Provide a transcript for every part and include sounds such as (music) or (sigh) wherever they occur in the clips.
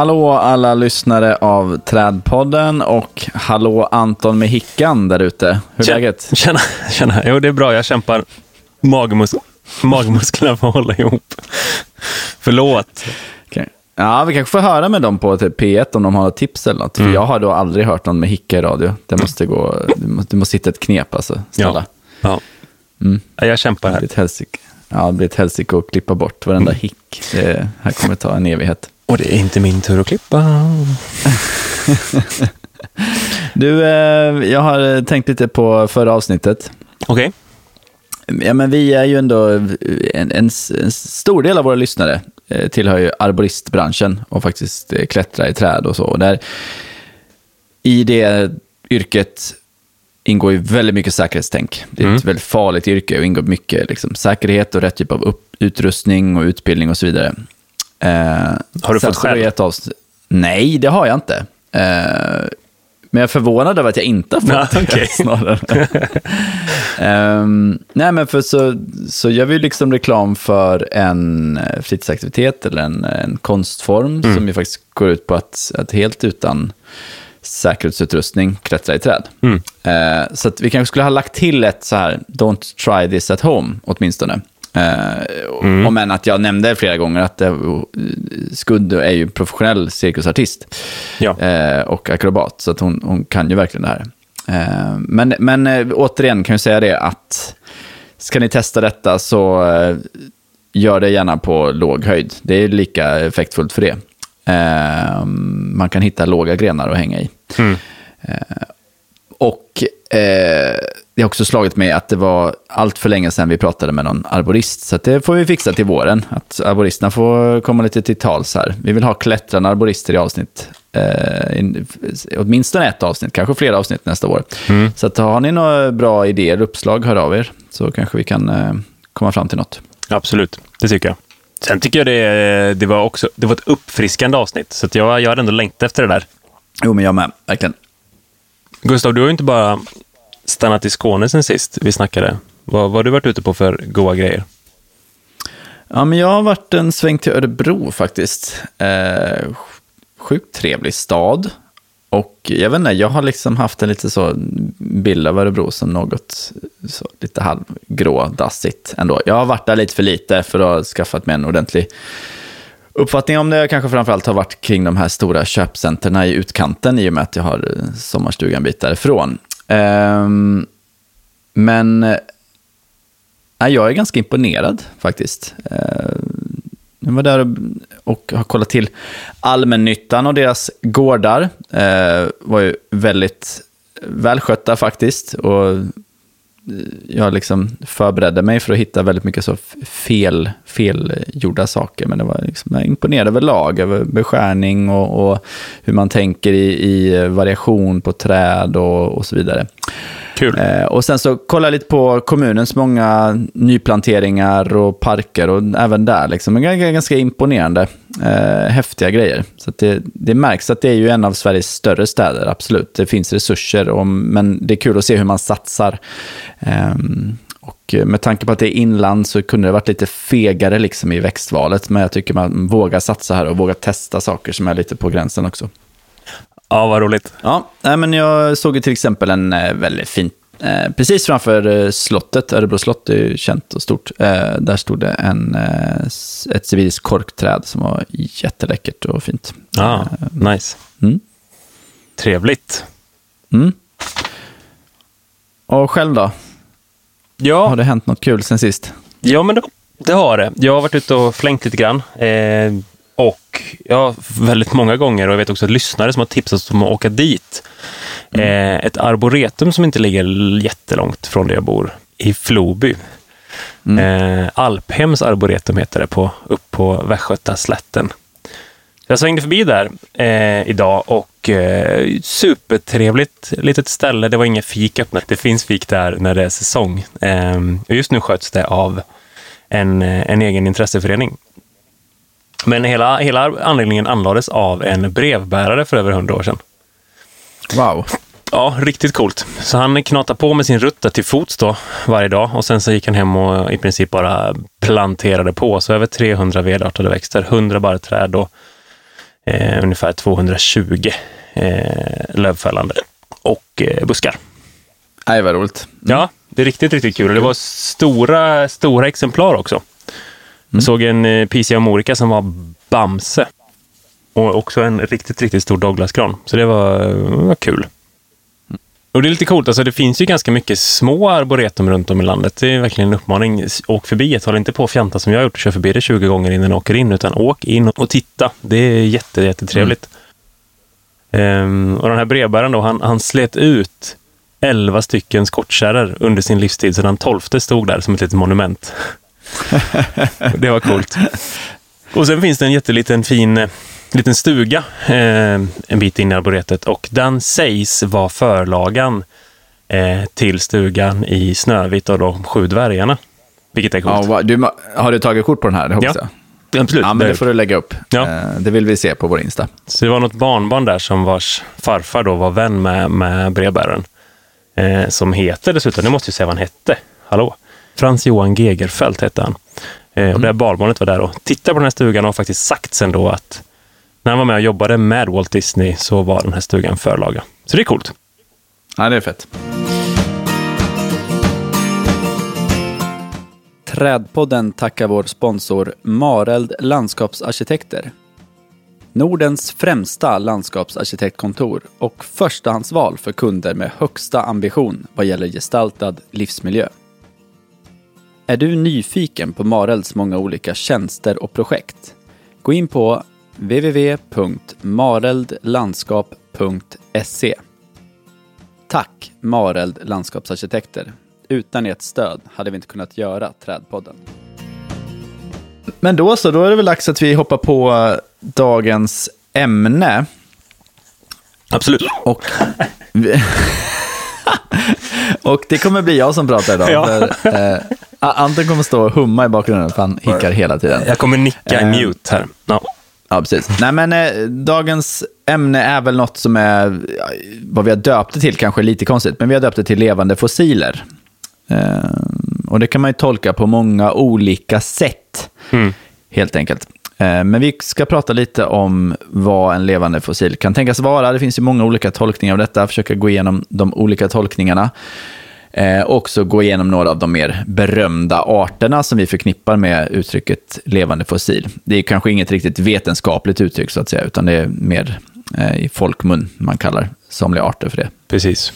Hallå alla lyssnare av Trädpodden och hallå Anton med hickan där ute. Hur är Tjena. läget? Tjena, (laughs) tjena. Jo, det är bra. Jag kämpar magmus magmusklerna för att hålla ihop. Förlåt. Okej. Ja, vi kanske får höra med dem på typ P1 om de har något tips eller något. För jag har då aldrig hört någon med hicka i radio. Det måste gå, det måste, hitta ett knep alltså. Snälla. Ja. Mm. Ja, Jag kämpar Det här. blir ett helsike. Ja, det blir ett helsike att klippa bort varenda hick. Det här kommer ta en evighet. Och det är inte min tur att klippa. Du, eh, jag har tänkt lite på förra avsnittet. Okej. Ja, men vi är ju ändå, en, en, en stor del av våra lyssnare eh, tillhör ju arboristbranschen och faktiskt eh, klättrar i träd och så. Och där, I det yrket ingår ju väldigt mycket säkerhetstänk. Det är ett Mm. väldigt farligt yrke och ingår mycket liksom, säkerhet och rätt typ av upp, utrustning och utbildning och så vidare. Eh, Har du fått skäll? ett avsnitt- Nej, det har jag inte. Eh, men jag är förvånad över att jag inte har fått (laughs) Ja, det, okej. (laughs) snarare. Ehm, nej, men för så, så gör vi liksom reklam för en eh, fritidsaktivitet eller en, en konstform som ju faktiskt går ut på att, att helt utan säkerhetsutrustning klättra i träd. Mm. Eh, så vi kanske skulle ha lagt till ett så här, don't try this at home, åtminstone. Uh, Om än att jag nämnde flera gånger att uh, Skudd är ju professionell cirkusartist Ja. eh, och akrobat, så att hon, hon kan ju verkligen det här. Eh, men men eh, återigen kan jag säga det att ska ni testa detta så eh, gör det gärna på låg höjd. Det är lika effektfullt för det. Eh, man kan hitta låga grenar att hänga i. Mm. Och eh, det har också slagit mig att det var allt för länge sedan vi pratade med någon arborist. Så det får vi fixa till våren. Att arboristerna får komma lite till tals här. Vi vill ha klättrande arborister i avsnitt. Eh, in, åtminstone ett avsnitt, kanske flera avsnitt nästa år. Så att har ni några bra idéer, uppslag, hör av er. Så kanske vi kan eh, komma fram till något. Absolut, det tycker jag. Sen tycker jag det, det, var också, det var ett uppfriskande avsnitt, så jag, jag hade ändå längtat efter det där. Jo, men jag med, verkligen. Gustav, du har ju inte bara stannat i Skåne sen sist vi snackade. Vad, vad har du varit ute på för goa grejer? Ja, men jag har varit en sväng till Örebro faktiskt. Eh, sjukt trevlig stad. Och jag vet inte, jag har liksom haft en lite så bild av Örebro som något så, lite halvgrå, dassigt ändå. Jag har varit där lite för lite för att ha skaffat mig en ordentlig uppfattning om det. Jag Kanske framförallt har varit kring de här stora köpcenterna i utkanten i och med att jag har eh, sommarstugan en bit därifrån. Um, men eh, Nej, jag är ganska imponerad faktiskt. Uh, Jag var där och- och har kollat till allmännyttan och deras gårdar. Uh, var ju väldigt välskötta faktiskt. Och jag liksom förberedde mig för att hitta väldigt mycket så fel, felgjorda saker. Men det var liksom, jag imponerade imponerad överlag, över beskärning och, och hur man tänker i, i variation på träd och, och så vidare. Kul. Eh, och sen så kolla lite på kommunens många nyplanteringar och parker och även där liksom. Ganska, ganska imponerande, eh, häftiga grejer. Så att det, det märks att det är ju en av Sveriges större städer, absolut. Det finns resurser, och, men det är kul att se hur man satsar. Eh, och med tanke på att det är inland så kunde det varit lite fegare liksom i växtvalet. Men jag tycker man vågar satsa här och vågar testa saker som är lite på gränsen också. Ja, vad roligt. Ja, nej, men jag såg ju till exempel en eh, väldigt fin, eh, precis framför eh, slottet, Örebro slott är ju känt och stort, eh, där stod det en, eh, ett civiliskt korkträd som var jätteläckert och fint. Ja, nice. Mm. Trevligt. Mm. Och själv då? Har Ja, det hänt något kul sen sist? ja men det, det har det. Jag har varit ute och flängt lite grann. Eh, och ja, väldigt många gånger, och jag vet också att lyssnare som har tipsat om att åka dit. Eh, ett arboretum som inte ligger jättelångt från där jag bor, i Floby. Eh, Alphems arboretum heter det, på, upp på Västgötaslätten. Jag svängde förbi där eh, idag och eh, supertrevligt litet ställe. Det var inga fik öppnat. Det finns fik där när det är säsong. Eh, och just nu sköts det av en, eh, en egen intresseförening. Men hela, hela anläggningen anlades av en brevbärare för över hundra år sedan. Wow. Ja, riktigt coolt. Så han knatade på med sin rutt där till fots då varje dag och sen så gick han hem och i princip bara planterade på. Så över 300 vedartade växter, 100 barrträd och eh, ungefär 220 eh, lövfällande och eh, buskar. Nej, vad roligt. Ja, det är riktigt, riktigt kul. Och Det var stora, stora exemplar också. Jag såg en eh, Pisia Morica som var Bamse. Och också en riktigt, riktigt stor Douglasgran. Så det var, var kul. Och det är lite coolt, alltså det finns ju ganska mycket små arboretum runt om i landet. Det är verkligen en uppmaning. Åk förbi ett, håll inte på och fjanta som jag har gjort och kör förbi det 20 gånger innan du åker in, utan åk in och titta. Det är jätte, jättetrevligt. Ehm, och den här brevbäraren då, han, han slet ut 11 stycken skottkärror under sin livstid, så den tolfte stod där som ett litet monument. (laughs) det var coolt. Och sen finns det en jätteliten fin eh, liten stuga eh, en bit in i arboretet och den sägs vara förlagan eh, till stugan i Snövit och de sju dvärgarna. Vilket är Ja, coolt. vad- du, har du tagit kort på den här? Det hoppas Ja, jag. absolut. Ja, men det får du lägga upp. Ja. Eh, Det vill vi se på vår Insta. Så det var något barnbarn där som vars farfar då var vän med, med brevbäraren. Eh, som heter dessutom, nu måste jag säga vad han hette. Hallå? Frans Johan Gegerfeldt hette han. Eh, och det här barnbarnet var där och tittade på den här stugan och har faktiskt sagt sen då att när han var med och jobbade med Walt Disney så var den här stugan förlaga. Så det är coolt. Ja, det är fett. Trädpodden tackar vår sponsor Mareld Landskapsarkitekter. Nordens främsta landskapsarkitektkontor och förstahandsval för kunder med högsta ambition vad gäller gestaltad livsmiljö. Är du nyfiken på Marelds många olika tjänster och projekt? Gå in på www.mareldlandskap.se Tack Mareld Landskapsarkitekter. Utan ert stöd hade vi inte kunnat göra Trädpodden. Men då så, då är det väl dags att vi hoppar på eh, dagens ämne. Absolut. Och, (laughs) och det kommer bli jag som pratar idag. Ja. För, eh, Anton kommer stå och humma i bakgrunden, för han hickar hela tiden. Jag kommer nicka i Eh, mute här. Ja. Ja, precis. Nej, men eh, dagens ämne är väl något som är, vad vi har döpt det till, kanske lite konstigt, men vi har döpt det till levande fossiler. Eh, och det kan man ju tolka på många olika sätt, Mm. helt enkelt. Eh, men vi ska prata lite om vad en levande fossil kan tänkas vara. Det finns ju många olika tolkningar av detta, försöka gå igenom de olika tolkningarna. Eh, också gå igenom några av de mer berömda arterna som vi förknippar med uttrycket levande fossil. Det är kanske inget riktigt vetenskapligt uttryck så att säga, utan det är mer eh, i folkmun man kallar somliga arter för det. Precis.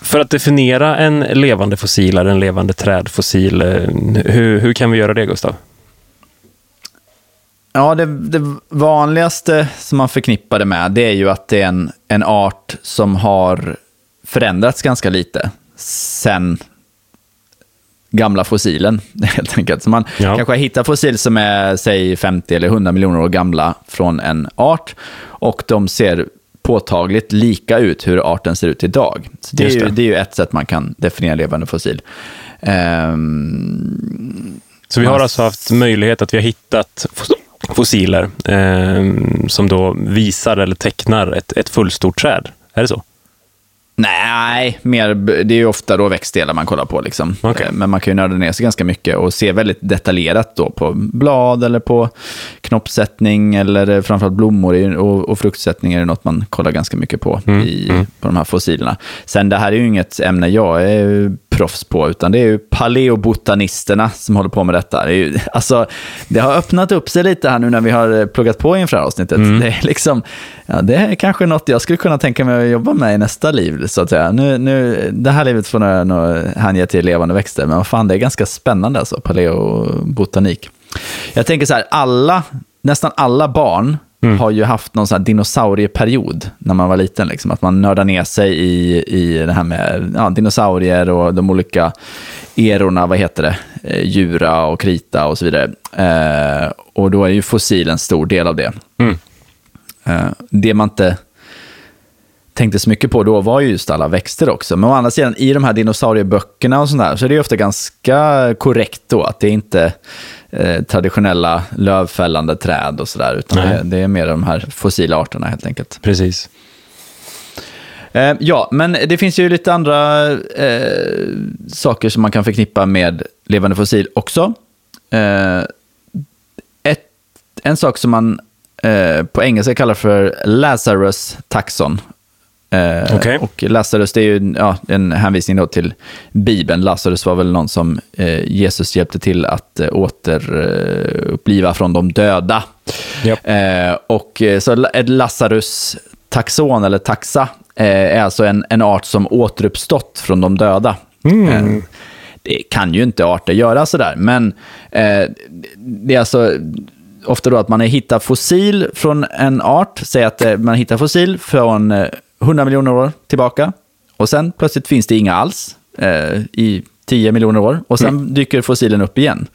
För att definiera en levande fossil eller en levande trädfossil, eh, hur, hur kan vi göra det, Gustav? Ja, det, det vanligaste som man förknippar det med, det är ju att det är en, en art som har förändrats ganska lite sen gamla fossilen, (laughs) helt enkelt. Så man Ja. kanske har hittat fossil som är, säg 50 eller 100 miljoner år gamla från en art, och de ser påtagligt lika ut hur arten ser ut idag. Så det, är ju, det. det är ju ett sätt man kan definiera levande fossil. Ehm, Så vi har alltså haft möjlighet att vi har hittat fos- fossiler eh, som då visar eller tecknar ett, ett fullstort träd. Är det så? Nej, mer, det är ju ofta då växtdelar man kollar på. Liksom. Okej. Eh, Men man kan ju nörda ner sig ganska mycket och se väldigt detaljerat då på blad eller på knoppsättning eller eh, framförallt blommor och, och fruktsättning är det något man kollar ganska mycket på i, på de här fossilerna. Sen det här är ju inget ämne jag är proffs på, utan det är ju paleobotanisterna som håller på med detta. Det, är ju, alltså, det har öppnat upp sig lite här nu när vi har eh, pluggat på inför det här avsnittet. Det, är liksom, ja, det är kanske något jag skulle kunna tänka mig att jobba med i nästa liv, så att säga. Nu, nu, det här livet får jag nog hänge till levande växter, men vad fan, det är ganska spännande alltså, paleobotanik. Jag tänker så här, alla, nästan alla barn har ju haft någon sån här dinosaurieperiod när man var liten. Liksom. Att man nördar ner sig i, i det här med ja, dinosaurier och de olika erorna, vad heter det, eh, djura och krita och så vidare. Eh, och då är ju fossil en stor del av det. Mm. Eh, det man inte tänkte så mycket på då var ju just alla växter också. Men å andra sidan, i de här dinosaurieböckerna och sånt där, så är det ofta ganska korrekt då att det är inte eh, traditionella lövfällande träd och sådär, utan det, det är mer de här fossila arterna helt enkelt. Precis. Eh, ja, men det finns ju lite andra eh, saker som man kan förknippa med levande fossil också. Eh, ett, en sak som man eh, på engelska kallas för Lazarus taxon. Eh, Okej. Och Lazarus, det är ju ja, en hänvisning då till Bibeln. Lazarus var väl någon som eh, Jesus hjälpte till att eh, återuppliva från de döda. Japp. Eh, och eh, så ett Lazarus taxon eller taxa eh, är alltså en, en art som återuppstått från de döda. Eh, det kan ju inte arter göra sådär, men det är alltså ofta då att man har hittat fossil från en art, säg att man hittar fossil från 100 miljoner år tillbaka, och sen plötsligt finns det inga alls eh, i 10 miljoner år, och sen dyker fossilen upp igen.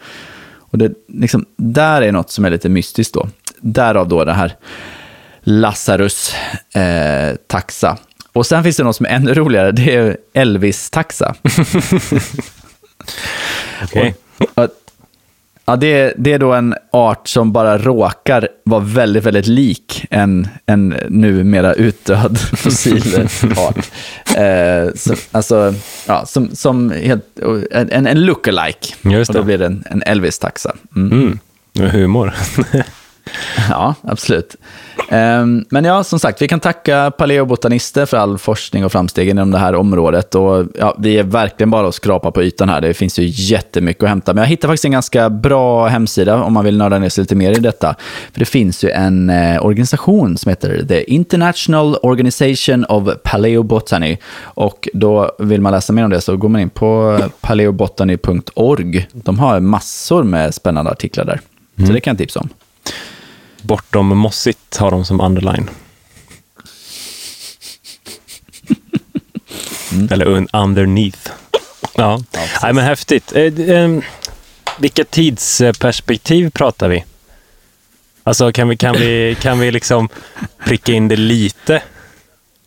Och det, liksom, där är något som är lite mystiskt då. Därav då det här Lazarus eh, taxa. Och sen finns det något som är ännu roligare, det är Elvis-taxa. (laughs) Ja, Ja, det, är, det är då en art som bara råkar vara väldigt, väldigt lik en, en numera utdöd (laughs) fossil art. Eh, som, alltså, ja, som, som helt, en, en lookalike. Just Och då det. blir det en, en Elvis-taxa. Mm. Mm. Humor. (laughs) (laughs) Ja, absolut. Ehm, Men ja, som sagt, vi kan tacka paleobotanister för all forskning och framsteg inom det här området. Och ja, vi är verkligen bara att skrapa på ytan här. Det finns ju jättemycket att hämta. Men jag hittade faktiskt en ganska bra hemsida om man vill nörda ner sig lite mer i detta. För det finns ju en eh, organisation som heter The International Organization of Paleobotany. Och då vill man läsa mer om det så går man in på paleobotany.org. De har massor med spännande artiklar där. Så det kan jag tipsa om. Bortom mossigt har de som underline. Eller un underneath. Ja, Nej, men häftigt. Eh, ehm, vilka tidsperspektiv pratar vi? Alltså kan vi, kan vi, kan vi liksom pricka in det lite?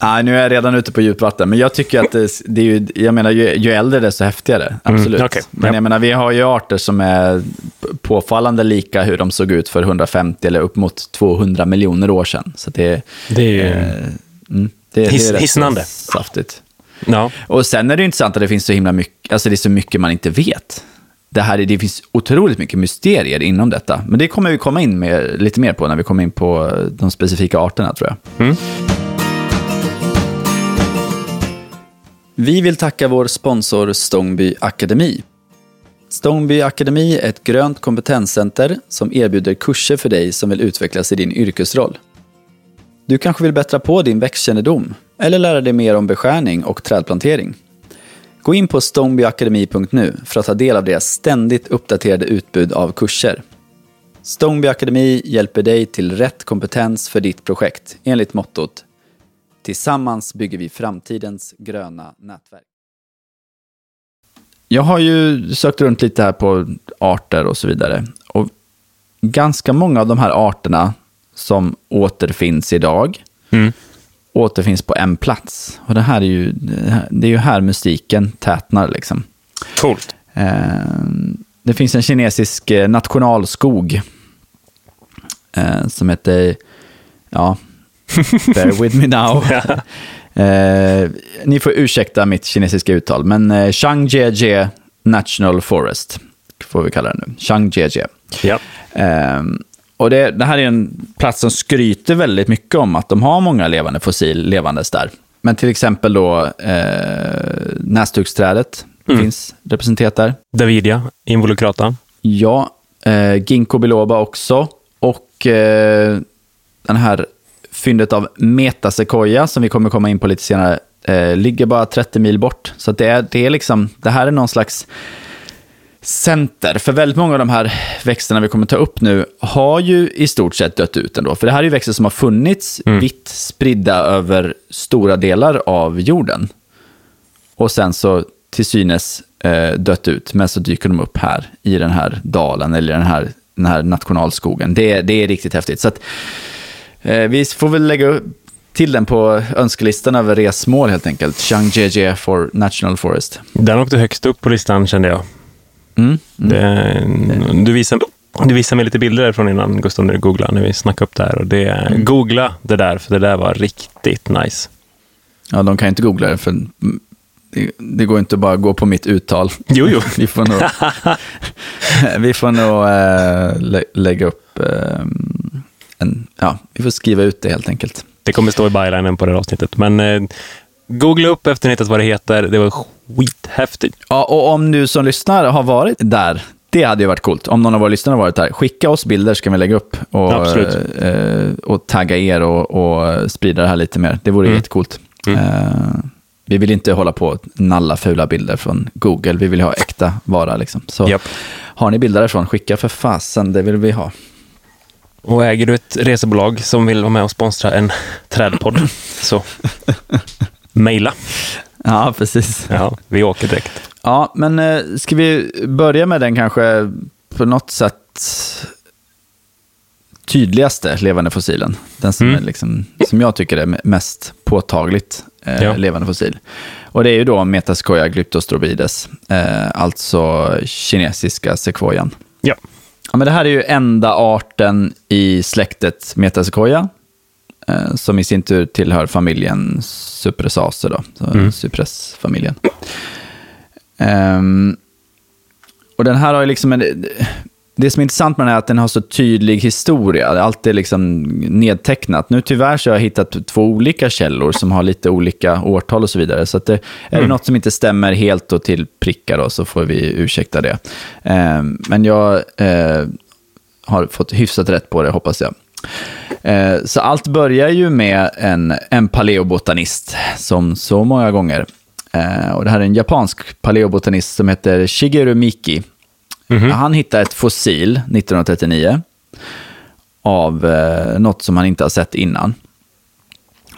Nej, nu är jag redan ute på djupvatten, men jag tycker att det, det är ju, jag menar, ju, ju äldre desto häftigare. Absolut. okej. Men Ja. jag menar, vi har ju arter som är påfallande lika hur de såg ut för 150 eller upp mot 200 miljoner år sedan. Så det, Det är ju... eh, mm, det, är hisnande. saftigt. ja. Och sen är det intressant att det finns så himla mycket, alltså det är så mycket man inte vet. Det, här, är- det finns otroligt mycket mysterier inom detta. Men det kommer vi komma in med lite mer på när vi kommer in på de specifika arterna, tror jag. Mm. Vi vill tacka vår sponsor Stångby Akademi. Stångby Akademi är ett grönt kompetenscenter som erbjuder kurser för dig som vill utvecklas i din yrkesroll. Du kanske vill bättra på din växtkännedom eller lära dig mer om beskärning och trädplantering. Gå in på stångbyakademi.nu för att ta del av deras ständigt uppdaterade utbud av kurser. Stångby Akademi hjälper dig till rätt kompetens för ditt projekt enligt mottot Tillsammans bygger vi framtidens gröna nätverk. Jag har ju sökt runt lite här på arter och så vidare. Och ganska många av de här arterna som återfinns idag Mm. återfinns på en plats. Och det här är ju, det är ju här mystiken tätnar liksom. Coolt. Eh, Det finns en kinesisk eh, nationalskog eh, som heter, ja, (laughs) bear with me now. (laughs) Eh, ni får ursäkta mitt kinesiska uttal, men eh, Changjie National Forest får vi kalla det nu. Changjie. Ja. Ehm, och det, det här är en plats som skryter väldigt mycket om att de har många levande fossil levandes där. Men till exempel då eh, näsduksträdet finns representerat där. Davidia, involucrata. Ja, eh, ginkgo biloba också. Och eh, den här fyndet av metasequoia som vi kommer komma in på lite senare eh, ligger bara 30 mil bort. Så det, är, det, är liksom, det här är någon slags center. För väldigt många av de här växterna vi kommer ta upp nu har ju i stort sett dött ut ändå. För det här är ju växter som har funnits vitt spridda över stora delar av jorden. Och sen så till synes eh, dött ut, men så dyker de upp här i den här dalen eller den här, den här nationalskogen. Det, det är riktigt häftigt. Så att, vi får väl lägga till den på önskelistan över resmål helt enkelt. Changjie for National Forest. Den åkte högst upp på listan kände jag. Mm. Det, du, visade, du visade mig lite bilder därifrån innan Gustav när du googlade, när vi snackade upp det här. Och det, Googla det där, för det där var riktigt nice. Ja, de kan inte googla det, för mm, det, det går inte att bara gå på mitt uttal. Jo, jo. (laughs) Vi får nog, (laughs) (laughs) vi får nog eh, lä- lägga upp eh, en, ja, vi får skriva ut det helt enkelt. Det kommer stå i bylinen på det här avsnittet. Men eh, googla upp efter ni hittat vad det heter. Det var skithäftigt. Ja, och om du som lyssnar har varit där, det hade ju varit coolt. Om någon av våra lyssnare har varit där, skicka oss bilder så kan vi lägga upp och, eh, och tagga er och, och sprida det här lite mer. Det vore Mm. jättecoolt. Eh, vi vill inte hålla på och nalla fula bilder från Google. Vi vill ha äkta vara. Liksom. Så Japp. har ni bilder därifrån, skicka för fasen. Det vill vi ha. Och äger du ett resebolag som vill vara med och sponsra en trädpodd, (clears throat) så mejla. Ja, precis. Ja, vi åker direkt. Ja, men eh, ska vi börja med den kanske på något sätt tydligaste levande fossilen? Den som, Mm. är liksom, som jag tycker är mest påtagligt eh, Ja. levande fossil. Och det är ju då Metascoia glyptostrobides, eh, alltså kinesiska sekvojan. Ja. Ja, men det här är ju enda arten i släktet Metasequoia, eh, som i sin tur tillhör familjen Cypressaceae, då, Mm. cypressfamiljen. Ehm, och den här har ju liksom en, det som är intressant med den är att den har så tydlig historia. Allt är liksom nedtecknat. Nu tyvärr så har jag hittat två olika källor som har lite olika årtal och så vidare. Så att det, är det något som inte stämmer helt och till prickar då, så får vi ursäkta det. Ehm, men jag eh, har fått hyfsat rätt på det, hoppas jag. Eh, Så allt börjar ju med en, en paleobotanist, som så många gånger. Eh, Och det här är en japansk paleobotanist som heter Shigeru Miki. Mhm. Han hittar ett fossil 1939 av eh, något som han inte har sett innan.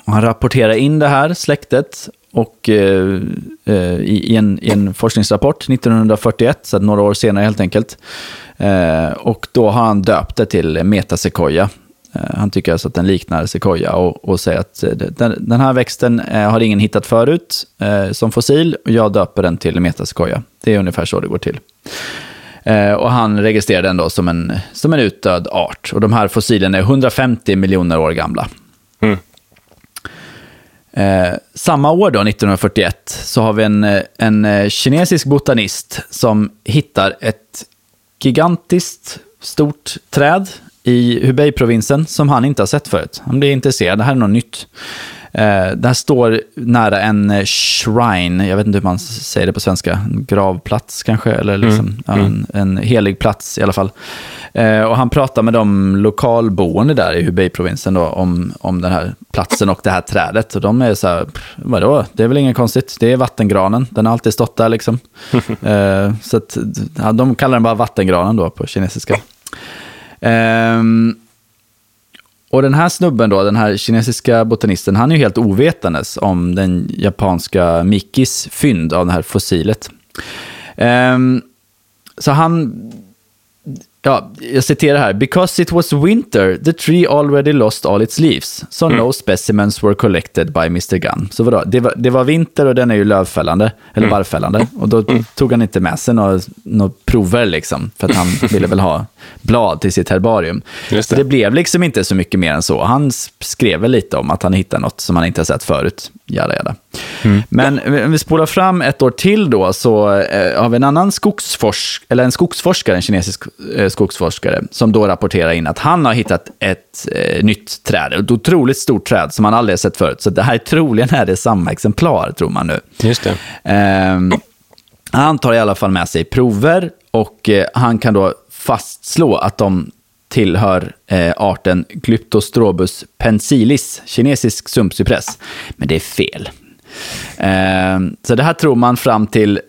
Och han rapporterar in det här släktet och, eh, eh i, i, en, i en forskningsrapport 1941, så några år senare helt enkelt. Eh, och då har han döpt det till metasequoia. Eh, han tycker alltså att den liknar sequoia och, och säger att eh, den, den här växten eh, har ingen hittat förut eh, som fossil och jag döper den till metasequoia. Det är ungefär så det går till. Eh, och han registrerar den då som en, som en utdöd art. Och de här fossilerna är 150 miljoner år gamla. Mm. Eh, samma år då, 1941, så har vi en, en eh, kinesisk botanist som hittar ett gigantiskt stort träd i Hubei-provinsen som han inte har sett förut. Han blir intresserad, det här är något nytt. Eh, det här står nära en eh, shrine, jag vet inte hur man säger det på svenska, en gravplats kanske, eller liksom, ja, en, en helig plats i alla fall. Eh, och han pratar med de lokalboende där i Hubei-provinsen då, om, om den här platsen och det här trädet. Och de är så här, "Pff, vadå, det är väl inget konstigt, det är vattengranen, den har alltid stått där liksom. (laughs) så att, ja, de kallar den bara vattengranen då på kinesiska. Ehm, och den här snubben då, den här kinesiska botanisten, han är ju helt ovetandes om den japanska Mikis fynd av det här fossilet. Ehm, så han, ja, jag citerar här. Because it was winter, the tree already lost all its leaves. So no specimens were collected by Mr. Gunn. Så vadå? Det var, det var vinter och den är ju lövfällande, eller barrfällande. Och då tog han inte med sig några, några prover liksom, för att han (laughs) ville väl ha blad till sitt herbarium. Just Så det. det blev liksom inte så mycket mer än så. Han skrev väl lite om att han hittade något som han inte har sett förut. Jada, jada. Men om vi spolar fram ett år till då, så eh, har vi en annan skogsforsk eller en skogsforskare, en kinesisk eh, skogsforskare, som då rapporterar in att han har hittat ett eh, nytt träd, ett otroligt stort träd som han aldrig har sett förut. Så det här troligen är det samma exemplar, tror man nu. Just det. Ehm, han tar i alla fall med sig prover och eh, han kan då fastslå att de tillhör eh, arten Glyptostrobus pensilis, kinesisk sumpcypress. Men det är fel. Ehm, så det här tror man fram till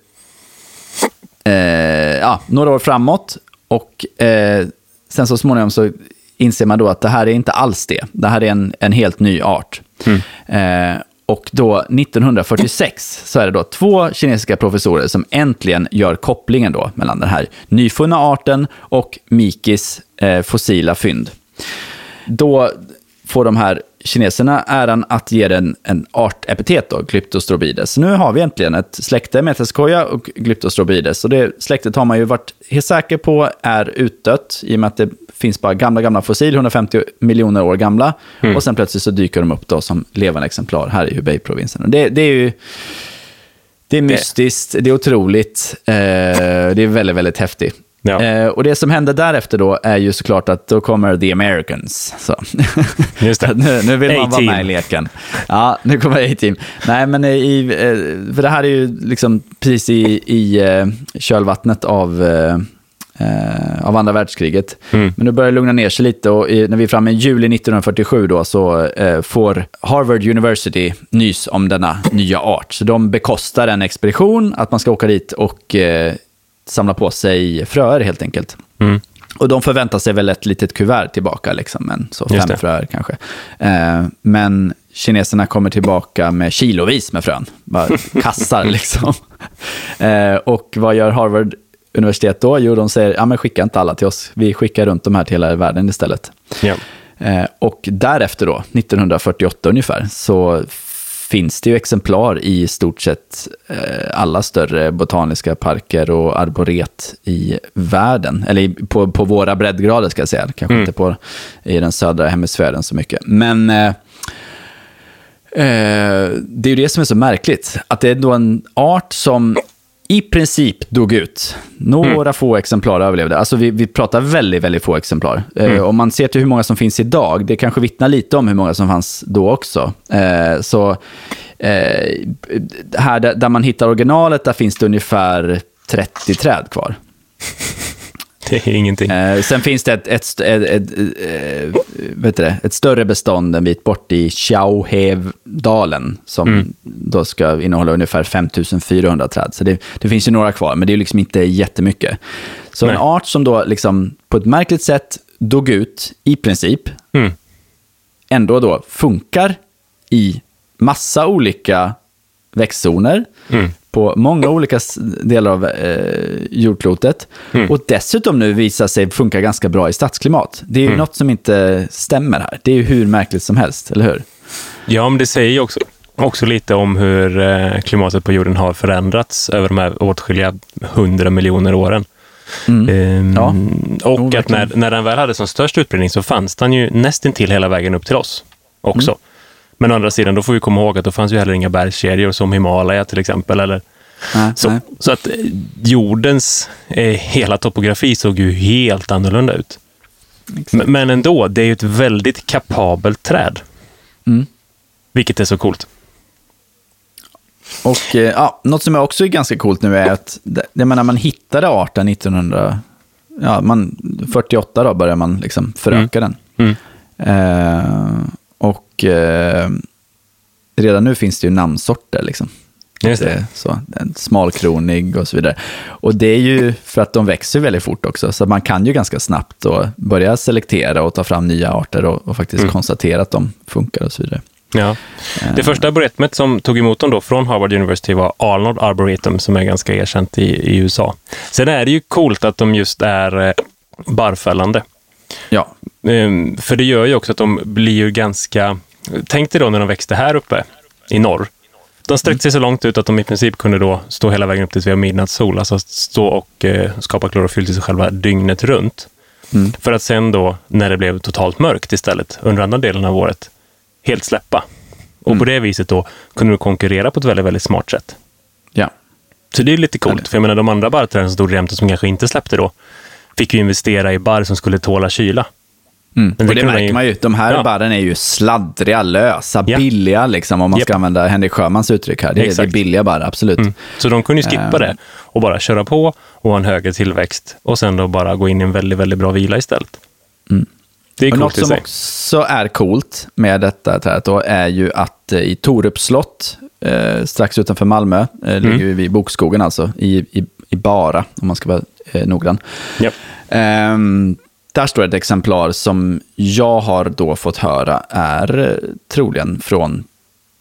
eh, ja, några år framåt. Och eh, sen så småningom så inser man då att det här är inte alls det. Det här är en, en helt ny art. Eh, och då 1946 så är det då två kinesiska professorer som äntligen gör kopplingen då mellan den här nyfunna arten och Mikis eh, fossila fynd. Då får de här kineserna äran att ge den en artepitet, då, Glyptostrobides. Nu har vi äntligen ett släkte, Meteskoja och Glyptostrobides. Och det släktet har man ju varit helt säker på är utdött, i och med att det finns bara gamla, gamla fossil, 150 miljoner år gamla. Och sen plötsligt så dyker de upp då som levande exemplar här i Hubei-provinsen. Det, det är ju... Det är mystiskt, det är otroligt, eh, det är väldigt, väldigt häftigt. Ja. Eh, och det som händer därefter då är ju såklart att då kommer The Americans. Så. Just det. (laughs) nu, nu vill man vara med i leken. Ja, nu kommer A-team. Nej, men i, eh, för det här är ju liksom precis i, i eh, kölvattnet av, eh, av andra världskriget. Mm. Men nu börjar det lugna ner sig lite och i, när vi är framme i juli 1947 då så eh, får Harvard University nys om denna nya art. Så de bekostar en expedition, att man ska åka dit och eh, samla på sig fröer helt enkelt. Mm. Och de förväntar sig väl ett litet kuvert tillbaka, liksom, men så fem fröer kanske. Eh, men kineserna kommer tillbaka med kilovis med frön, bara kassar (laughs) liksom. Eh, och vad gör Harvard universitet då? Jo, de säger, ja men skicka inte alla till oss, vi skickar runt de här till hela världen istället. Ja. Eh, och därefter då, 1948 ungefär, så finns det ju exemplar i stort sett eh, alla större botaniska parker och arboret i världen. Eller på, på våra breddgrader ska jag säga, kanske Mm. inte på, i den södra hemisfären så mycket. Men eh, eh, det är ju det som är så märkligt, att det är då en art som i princip dog ut. Några få exemplar överlevde. Alltså vi, vi pratar väldigt, väldigt få exemplar. Eh, om man ser till hur många som finns idag, det kanske vittnar lite om hur många som fanns då också. Eh, så eh, här där, där man hittar originalet, där finns det ungefär 30 träd kvar. (laughs) Det är ingenting. Eh, sen finns det ett, ett, ett, ett, eh, det, ett större bestånd en bit bort i Xiaohevdalen som då ska innehålla ungefär 5400 träd. Så det, det finns ju några kvar, men det är liksom inte jättemycket. Så Nej. en art som då liksom på ett märkligt sätt dog ut i princip, Mm. ändå då funkar i massa olika växtzoner Mm. På många olika delar av eh, jordklotet. Mm. Och dessutom nu visar sig funka ganska bra i stadsklimat. Det är Mm. ju något som inte stämmer här. Det är ju hur märkligt som helst, eller hur? Ja, men det säger ju också, också lite om hur eh, klimatet på jorden har förändrats över de här åtskilliga hundra miljoner åren. Ehm, Mm. Ja. Och Jo, att när, när den väl hade som störst utbredning så fanns den ju nästintill hela vägen upp till oss också. Mm. Men å andra sidan, då får vi komma ihåg att då fanns ju heller inga bergskedjor som Himalaya till exempel. Eller, Nej, så, nej. så att eh, jordens eh, hela topografi såg ju helt annorlunda ut. Men ändå, det är ju ett väldigt kapabelt träd. Mm. Vilket är så coolt. Och eh, ja, något som är också är ganska coolt nu är att det- jag menar, man hittade arten 1900, ja, man, 48 då började man liksom föröka den. Mm. Eh, och eh, redan nu finns det ju namnsorter. Liksom. Just Det så, en smalkronig och så vidare. Och det är ju för att de växer väldigt fort också, så man kan ju ganska snabbt då börja selektera och ta fram nya arter och, och faktiskt Mm. konstatera att de funkar och så vidare. Ja. Det första arboretumet som tog emot dem då från Harvard University var Arnold Arboretum som är ganska erkänt i, i USA. Sen är det ju coolt att de just är eh, barrfällande. Ja, Ehm, För det gör ju också att de blir ju ganska... Tänk dig då när de växte här uppe i norr. De sträckte sig så långt ut att de i princip kunde då stå hela vägen upp tills vi har midnattssol. Alltså stå och eh, skapa klorofyll till sig själva dygnet runt. Mm. För att sen då, när det blev totalt mörkt istället, under andra delen av året, helt släppa. Och Mm. på det viset då kunde du konkurrera på ett väldigt, väldigt smart sätt. ja. Så det är lite coolt, för jag menar de andra barrträden som stod jämte som kanske inte släppte då, fick ju investera i barr som skulle tåla kyla. Mm. Men det och det märker man ju. De här Ja. barren är ju sladdriga, lösa, Ja. billiga, liksom, om man ska Japp. använda Henrik Sjömans uttryck här. Det är, det är billiga barr, absolut. Mm. Så de kunde ju skippa Eh. det och bara köra på och ha en högre tillväxt och sen då bara gå in i en väldigt, väldigt bra vila istället. Mm. Det är Och något coolt i som också är coolt med detta trädet då är ju att eh, i Torups slott, eh, strax utanför Malmö, eh, Mm. ligger vi i Bokskogen alltså, i, i, i Bara, om man ska vara eh, noggrann. Japp. Ehm, där står ett exemplar som jag har då fått höra är eh, troligen från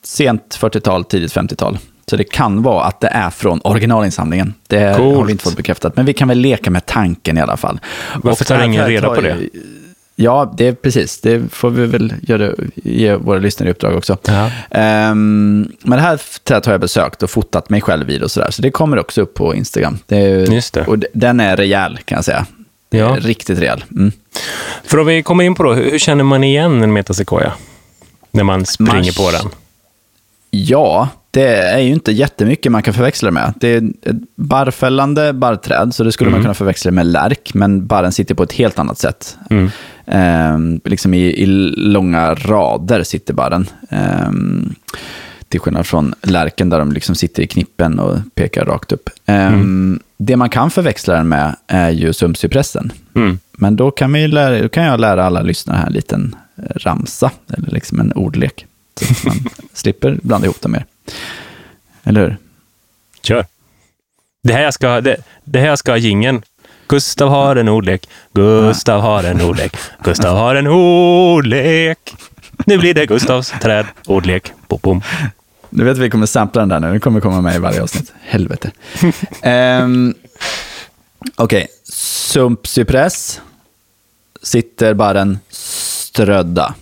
sent 40-tal, tidigt 50-tal. Så det kan vara att det är från originalinsamlingen. Det har Coolt. vi inte fått bekräftat, men vi kan väl leka med tanken i alla fall. Varför tar ingen reda har på det? Ja, det är precis. Det får vi väl göra, ge våra lyssnare i uppdrag också. Ja. Ehm, men det här trädet har jag besökt och fotat mig själv vid och sådär. Så det kommer också upp på Instagram. Är, Just det. Och den är rejäl kan jag säga. Ja. Riktigt rejäl. Mm. För om vi kommer in på då, hur, känner man igen en metasequoia? När man springer Mars. på den. Ja, det är ju inte jättemycket man kan förväxla det med. Det är ett barrfällande barrträd, så det skulle man kunna förväxla med lärk, men barren sitter på ett helt annat sätt. Mm. Ehm, liksom i, i långa rader sitter barren. Ehm, till skillnad från lärken där de liksom sitter i knippen och pekar rakt upp. Ehm, Det man kan förväxla den med är ju sumpcypressen. Mm. Men då kan, vi lära, kan jag lära alla lyssnare här en liten ramsa, eller liksom en ordlek. Så att man (laughs) slipper blanda ihop dem mer. Eller hur? Kör. Det här ska, det, det här ska ha jingeln. Gustav har en ordlek. Gustav har en ordlek. Gustav har en ordlek. Nu blir det Gustavs träd. Ordlek. Bom, bom. Du vet att vi kommer sampla den där nu. Den kommer komma med i varje avsnitt. Helvete. um, (laughs) Okej, sumpcypress. Sitter barren strödda.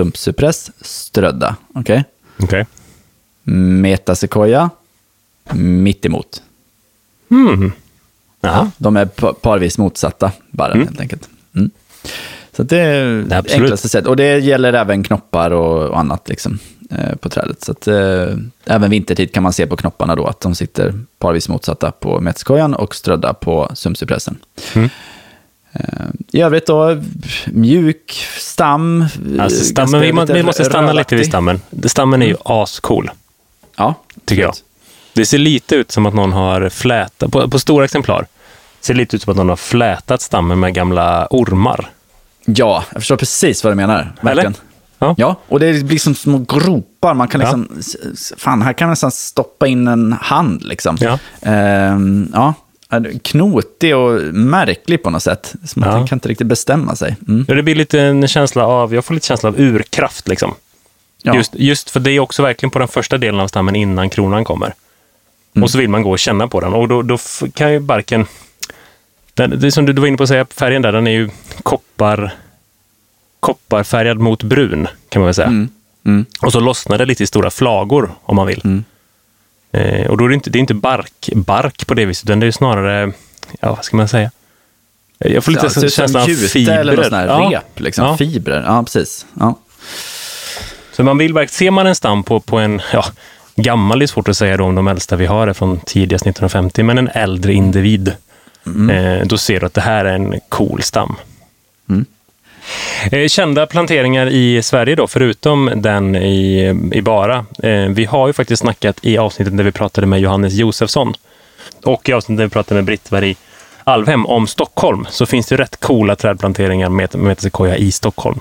Sumpcypress, strödda. Okej. Okej. Metasequoia, mitt emot. Mm. Ja. De är pa- parvis motsatta barren helt enkelt. Mm. Så det är Det enklaste sätt. Och det gäller även knoppar och, och annat liksom, eh, på trädet. Så att, eh, även vintertid kan man se på knopparna då att de sitter parvis motsatta på metskojan och strödda på sumcypressen. Mm. Eh, I övrigt då, mjuk stam. eh, Alltså, ganska stammen, vi, må, vi måste stanna lite vid rödaktig. stammen. Stammen är ju ascool, Ja, tycker jag. Det ser lite ut som att någon har flätat, på, på stora exemplar, ser lite ut som att någon har flätat stammen med gamla ormar. Ja, jag förstår precis vad du menar. Verkligen. Ja. Ja, och det blir som små gropar. Man kan Ja. liksom, s- fan, här kan man nästan stoppa in en hand liksom. Ja. Ehm, ja. Knotig och märklig på något sätt. Som att Ja. den kan inte riktigt bestämma sig. Mm. Ja, Det blir lite en känsla av, jag får lite känsla av urkraft liksom. Ja. Just, just för det är också verkligen på den första delen av stammen innan kronan kommer. Mm. Och så vill man gå och känna på den. Och då, då kan ju barken... Den, det som du var inne på att säga, färgen där, den är ju koppar, kopparfärgad mot brun, kan man väl säga. Mm. Mm. Och så lossnar det lite i stora flagor, om man vill. Mm. Eh, och då är det inte, det är inte bark, bark på det viset, utan det är snarare, ja, vad ska man säga? Jag får lite Ja, som känslan av fibrer. eller något Ja. rep. Liksom. Ja. Fibrer, ja precis. Ja. Så man vill verkligen, ser man en stam på, på en, ja, gammal är svårt att säga då om de äldsta vi har är från tidigast 1950, men en äldre individ. Eh, då ser du att det här är en cool stam. Eh, kända planteringar i Sverige då, förutom den i, i Bara. Eh, vi har ju faktiskt snackat i avsnittet där vi pratade med Johannes Josefsson och i avsnittet där vi pratade med Britt-Marie Alvhem om Stockholm, så finns det rätt coola trädplanteringar med metasequoia i Stockholm.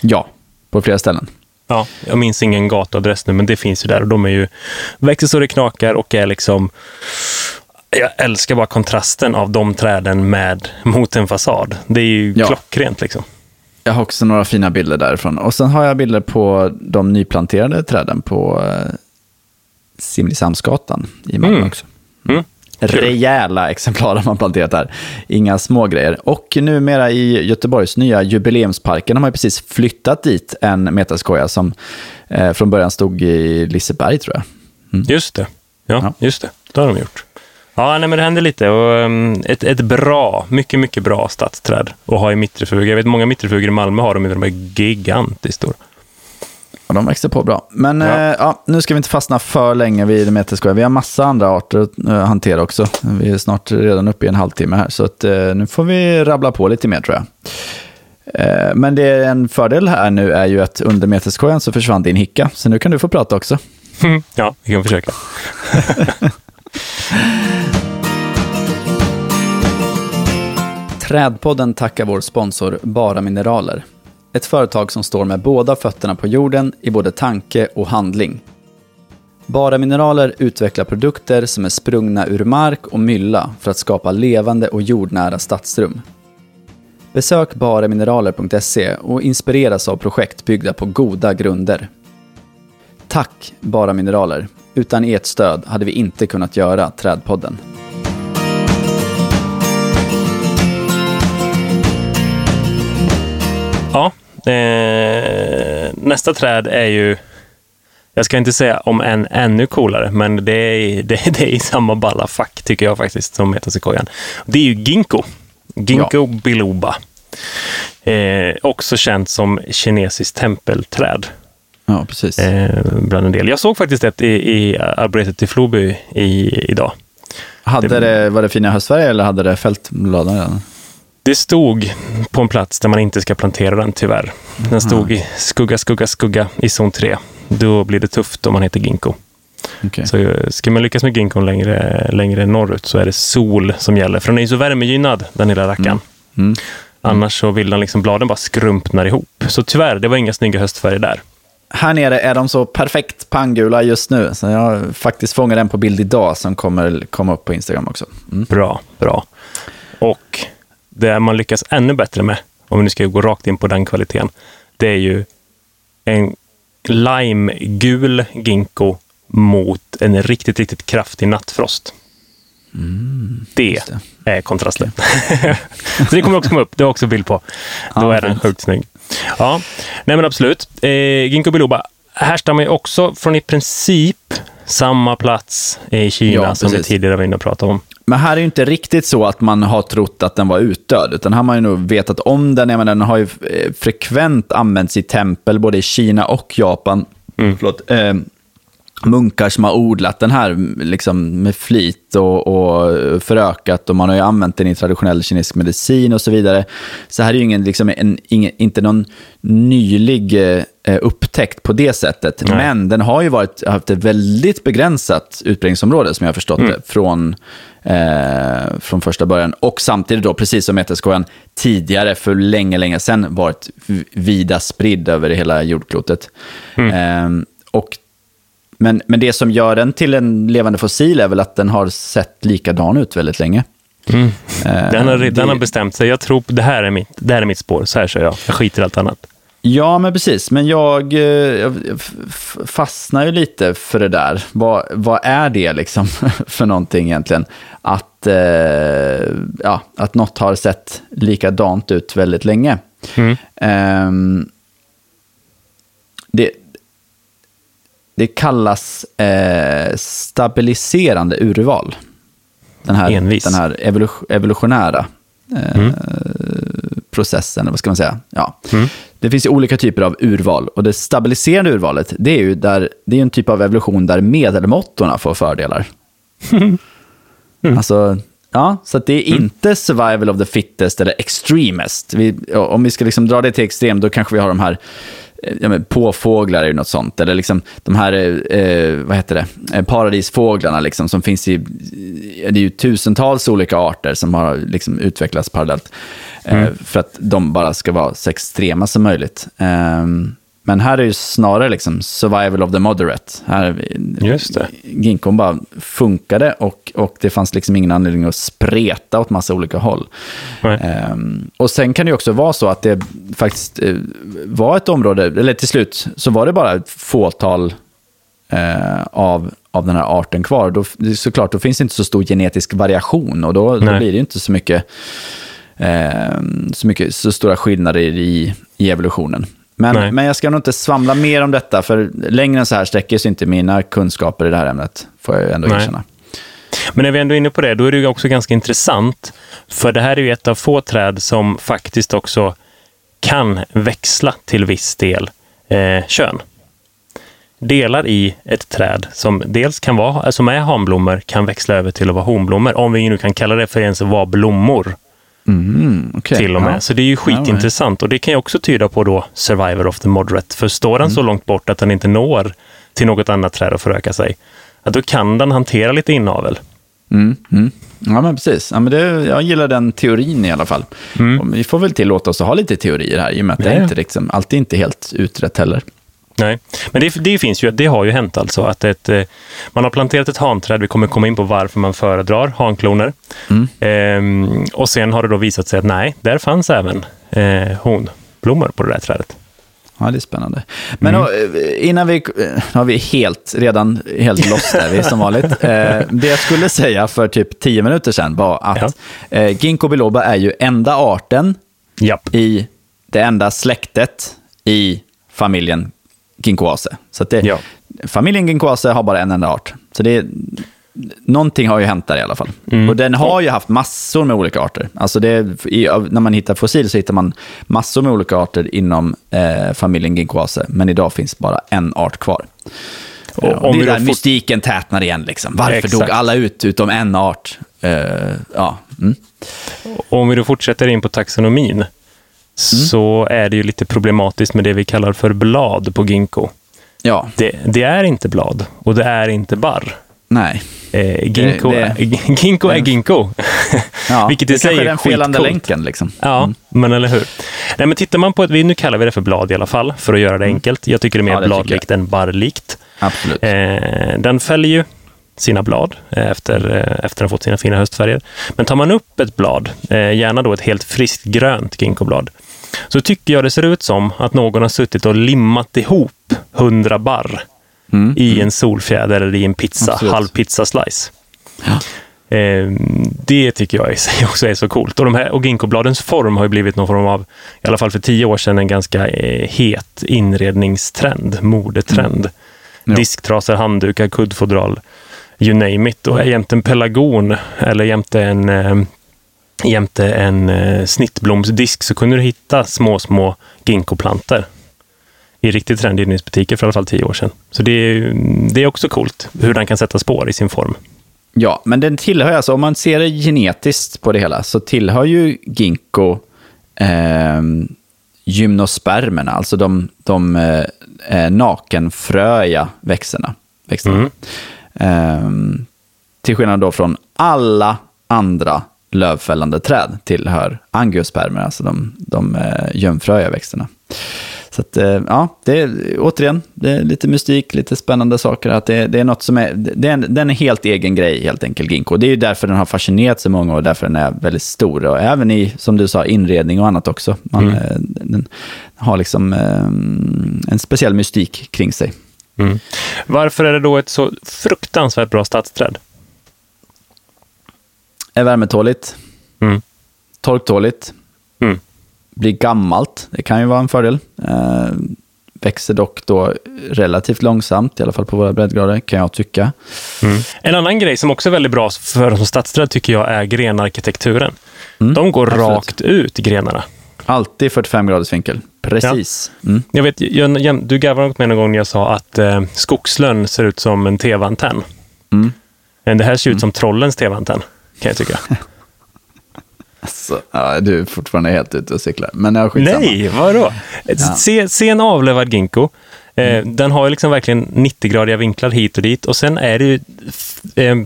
ja, på flera ställen. Ja, jag minns ingen gatuadress nu, men det finns ju där. Och de är ju, växer så det knakar och är liksom... Jag älskar bara kontrasten av de träden med mot en fasad. Det är ju Ja. klockrent liksom. Jag har också några fina bilder därifrån. Och sen har jag bilder på de nyplanterade träden på eh, Simrishamnsgatan i Malmö Mm. också. Mm. Rejäla exemplar har man planterat där. Inga små grejer. Och numera i Göteborgs nya jubileumsparken har man precis flyttat dit en metaskoja som eh, från början stod i Liseberg tror jag. Just det. Ja, Ja. just det. Det har de gjort. Ja, nej, men det händer lite. Och, um, ett, ett bra, mycket, mycket bra stadsträd att ha i mittrefugor. Jag vet många mittrefugor i Malmö har dem, de är gigantiskt stora. Och de växer på bra. Men Ja. ja. Eh, ja, nu ska vi inte fastna för länge vid meterskoja. Vi har massa andra arter att eh, hantera också. Vi är snart redan uppe i en halvtimme här. Så att, eh, nu får vi rabbla på lite mer tror jag. Eh, men det är en fördel här nu är ju att under meterskojan så försvann din hicka. Så nu kan du få prata också. (laughs) ja, vi kan försöka. (laughs) Trädpodden tackar vår sponsor Bara Mineraler. Ett företag som står med båda fötterna på jorden i både tanke och handling. Bara Mineraler utvecklar produkter som är sprungna ur mark och mylla för att skapa levande och jordnära stadsrum. Besök baramineraler.se och inspireras av projekt byggda på goda grunder. Tack Bara Mineraler. Utan ert stöd hade vi inte kunnat göra Trädpodden. Ja, eh, nästa träd är ju, jag ska inte säga om en ännu coolare, men det är, (laughs) det, det är i samma balla fack tycker jag faktiskt som metasequoian. Det är ju ginkgo. Ginkgo biloba. Eh, också känt som kinesiskt tempelträd. Ja, precis. Eh, bland en del. Jag såg faktiskt ett i, i arbetet i Floby i, idag. hade det, var det fina höstfärger eller hade det fältbladen redan? Det stod på en plats där man inte ska plantera den tyvärr. Den stod i skugga, skugga, skugga i zon 3. Då blir det tufft om man heter ginkgo. Okay. Så eh, ska man lyckas med ginkgon längre, längre norrut så är det sol som gäller. För den är ju så värmegynnad, den lilla rackaren. Mm. Annars så vill den liksom, bladen bara skrumpnar ihop. Så tyvärr, det var inga snygga höstfärger där. Här nere är de så perfekt panggula just nu. Så jag har faktiskt fångat en på bild idag som kommer komma upp på Instagram också. Mm. Bra, bra. Och det man lyckas ännu bättre med, om vi nu ska gå rakt in på den kvaliteten, det är ju en limegul ginkgo mot en riktigt, riktigt kraftig nattfrost. Mm, det, det, är kontrasten. (laughs) så det kommer också komma upp. Det har också bild på. Då ja, är den sjukt snygg. Ja, nej men absolut. Eh, ginkgo biloba härstammar ju också från i princip samma plats i Kina ja, som vi tidigare var inne och pratade om. Men här är det inte riktigt så att man har trott att den var utdöd, utan här har man ju nog vetat om den. Jag menar, den har ju eh, frekvent använts i tempel, både i Kina och Japan. Mm. Förlåt, eh, munkar som har odlat den här liksom, med flit och, och förökat och man har ju använt den i traditionell kinesisk medicin och så vidare. Så här är ju ingen, liksom, en, ingen, inte någon nylig eh, upptäckt på det sättet. Nej. Men den har ju varit, haft ett väldigt begränsat utbredningsområde som jag har förstått mm. det från, eh, från första början. Och samtidigt då, precis som meterskojan, tidigare för länge, länge sedan varit vida spridd över hela jordklotet. Mm. Eh, och men, men det som gör den till en levande fossil är väl att den har sett likadan ut väldigt länge. Mm. Uh, den, har, det... den har bestämt sig. Jag tror det här är mitt, det här är mitt spår. Så här kör jag. Jag skiter i allt annat. Ja, men precis. Men jag, eh, jag fastnar ju lite för det där. Vad, vad är det liksom (laughs) för någonting egentligen? Att, eh, ja, att något har sett likadant ut väldigt länge. Mm. Um, det, det kallas eh, stabiliserande urval. Den här, Envis. den här evolutionära eh, mm. processen, vad ska man säga? Ja. Mm. Det finns ju olika typer av urval och det stabiliserande urvalet, det är ju där, det är en typ av evolution där medelmåttorna får fördelar. (laughs) Mm. Alltså, ja, så det är mm. inte survival of the fittest eller extremest. Vi, om vi ska liksom dra det till extrem, då kanske vi har de här ja, men påfåglar är ju något sånt. Eller liksom de här, eh, vad heter det, eh, paradisfåglarna liksom, som finns i, det är ju tusentals olika arter som har liksom utvecklats parallellt. Eh, mm. för att de bara ska vara så extrema som möjligt. Um, men här är det snarare liksom survival of the moderate. Här, Just det. Ginkgon bara funkade och, och det fanns liksom ingen anledning att spreta åt massa olika håll. Um, och sen kan det också vara så att det faktiskt uh, var ett område, eller till slut så var det bara ett fåtal uh, av, av den här arten kvar. Då, såklart, då finns det inte så stor genetisk variation och då, då blir det inte så mycket, uh, så mycket så stora skillnader i, i evolutionen. Men, men jag ska nog inte svamla mer om detta, för längre än så här sträcker sig inte mina kunskaper i det här ämnet, får jag ändå erkänna. Men när vi ändå är inne på det, då är det ju också ganska intressant, för det här är ju ett av få träd som faktiskt också kan växla till viss del eh, kön. Delar i ett träd som dels kan vara, som är hanblommor kan växla över till att vara honblommor, om vi nu kan kalla det för ens vara blommor. Mm, okay. Till och med. Ja. Så det är ju skitintressant. Och det kan ju också tyda på då Survivor of the Moderate. För står den mm. så långt bort att den inte når till något annat träd att föröka sig, ja, då kan den hantera lite inavel. Mm, mm. Ja, men precis. Ja, men det, jag gillar den teorin i alla fall. Mm. vi får väl tillåta oss att ha lite teorier här, i och med att det är inte liksom, alltid inte helt utrett heller. Nej, men det, det, finns ju, det har ju hänt alltså att ett, eh, man har planterat ett hanträd, vi kommer komma in på varför man föredrar hankloner. Mm. Ehm, och sen har det då visat sig att nej, där fanns även eh, honblommor på det där trädet. Ja, det är spännande. Men mm. då, eh, innan vi, nu har vi helt, redan helt loss där, vi som vanligt. (laughs) Eh, det jag skulle säga för typ tio minuter sedan var att ja. eh, ginkgo biloba är ju enda arten Japp. i det enda släktet i familjen ginkgoase. Så det, ja. Familjen ginkgoase har bara en enda art. Så det någonting har ju hänt där i alla fall. Och den har ju haft massor med olika arter. Alltså det, i, när man hittar fossil så hittar man massor med olika arter inom eh, familjen Ginkgoaceae. Men idag finns bara en art kvar. Och Och om det är där fort- mystiken tätnar igen. Liksom. Varför Exakt. dog alla ut utom en art? Eh, ja. Mm. Om vi då fortsätter in på taxonomin så är det ju lite problematiskt med det vi kallar för blad på ginkgo. ja, Det, det är inte blad och det är inte barr. nej. Eh, ginkgo, Det- Är, ginkgo är ginkgo. (laughs) Ja, Vilket i det sig är den felande länken. Liksom. Ja, men eller hur. Nej, men tittar man på ett, vi- nu kallar vi det för blad i alla fall, för att göra det enkelt. Jag tycker det är mer Ja, det bladlikt än barrlikt. Absolut. Eh, den fäller ju sina blad eh, efter, eh, efter att ha fått sina fina höstfärger. Men tar man upp ett blad, eh, gärna då ett helt friskt grönt ginkgoblad, så tycker jag det ser ut som att någon har suttit och limmat ihop hundra barr Mm. i en solfjäder eller i en pizza, Absolut. halv pizza-slice. Ja. Eh, det tycker jag i sig (laughs) också är så coolt. Och, de här, och ginkgobladens form har ju blivit någon form av, i alla fall för tio år sedan, en ganska eh, het inredningstrend, modetrend. Ja. Disktrasor, handdukar, kuddfodral, you name it. Och jämte en pelargon eller jämte en, eh, jämte en eh, snittblomsdisk så kunde du hitta små, små ginkgoplantor i riktigt trendiga inredningsbutiker för i alla fall tio år sedan. Så det är, det är också coolt hur den kan sätta spår i sin form. Ja, men den tillhör alltså, om man ser det genetiskt på det hela, så tillhör ju ginkgo eh, gymnospermerna, alltså de, de eh, eh, nakenfröiga växterna. växterna. Mm. Ehm, till skillnad då från alla andra lövfällande träd tillhör angiospermer, alltså de, de eh, gömfröiga växterna. Så att, eh, ja, det är återigen, det är lite mystik, lite spännande saker. Att det, det är något som är, det är en, den är helt egen grej helt enkelt, ginkgo. Det är ju därför den har fascinerat så många och därför den är väldigt stor. Och även i, som du sa, inredning och annat också. Man, Mm. eh, den har liksom en speciell mystik kring sig. Mm. Varför är det då ett så fruktansvärt bra stadsträd? Är värmetåligt, Mm. torktåligt, Mm. blir gammalt. Det kan ju vara en fördel. Eh, växer dock då relativt långsamt, i alla fall på våra breddgrader, kan jag tycka. Mm. En annan grej som också är väldigt bra för som stadsträd tycker jag är grenarkitekturen. Mm, De går absolut. rakt ut, grenarna. Alltid 45 graders vinkel. Precis. Mm. Jag vet, jag, du garvade med mig någon gång när jag sa att eh, skogslön ser ut som en tv-antenn. Mm. Men det här ser ut som trollens tv-antenn, kan jag tycka. (laughs) Alltså, ja, du är fortfarande helt ute och cyklar. Men jag skitsamma. Nej, vadå? Se, se en avlövad ginkgo. Eh, Mm. Den har ju liksom verkligen 90-gradiga vinklar hit och dit. Och sen är det ju... Eh,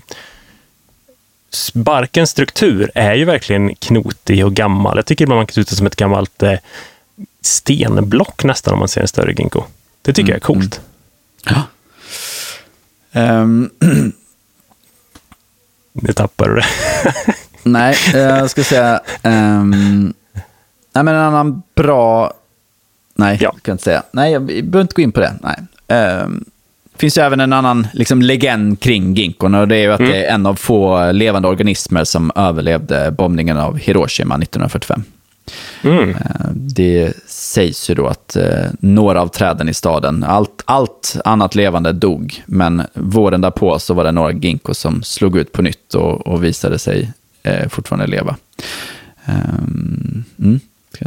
barkens struktur är ju verkligen knotig och gammal. Jag tycker ibland man kan se ut som ett gammalt eh, stenblock nästan om man ser en större ginkgo. Det tycker jag är coolt. Ehm, (clears throat) Nu tappar du det. (laughs) nej, eh, jag ska säga... ehm, nej, men en annan bra... Nej, Ja. jag kan inte säga. Nej, jag behöver inte gå in på det. Nej. Det finns ju även en annan liksom, legend kring ginkgon och det är ju att det är en av få levande organismer som överlevde bombningen av Hiroshima 1945. Mm. Eh, Det sägs ju då att eh, några av träden i staden, allt, allt annat levande dog, men våren därpå så var det några ginkgo som slog ut på nytt och, och visade sig eh, fortfarande leva. Um, mm. Ska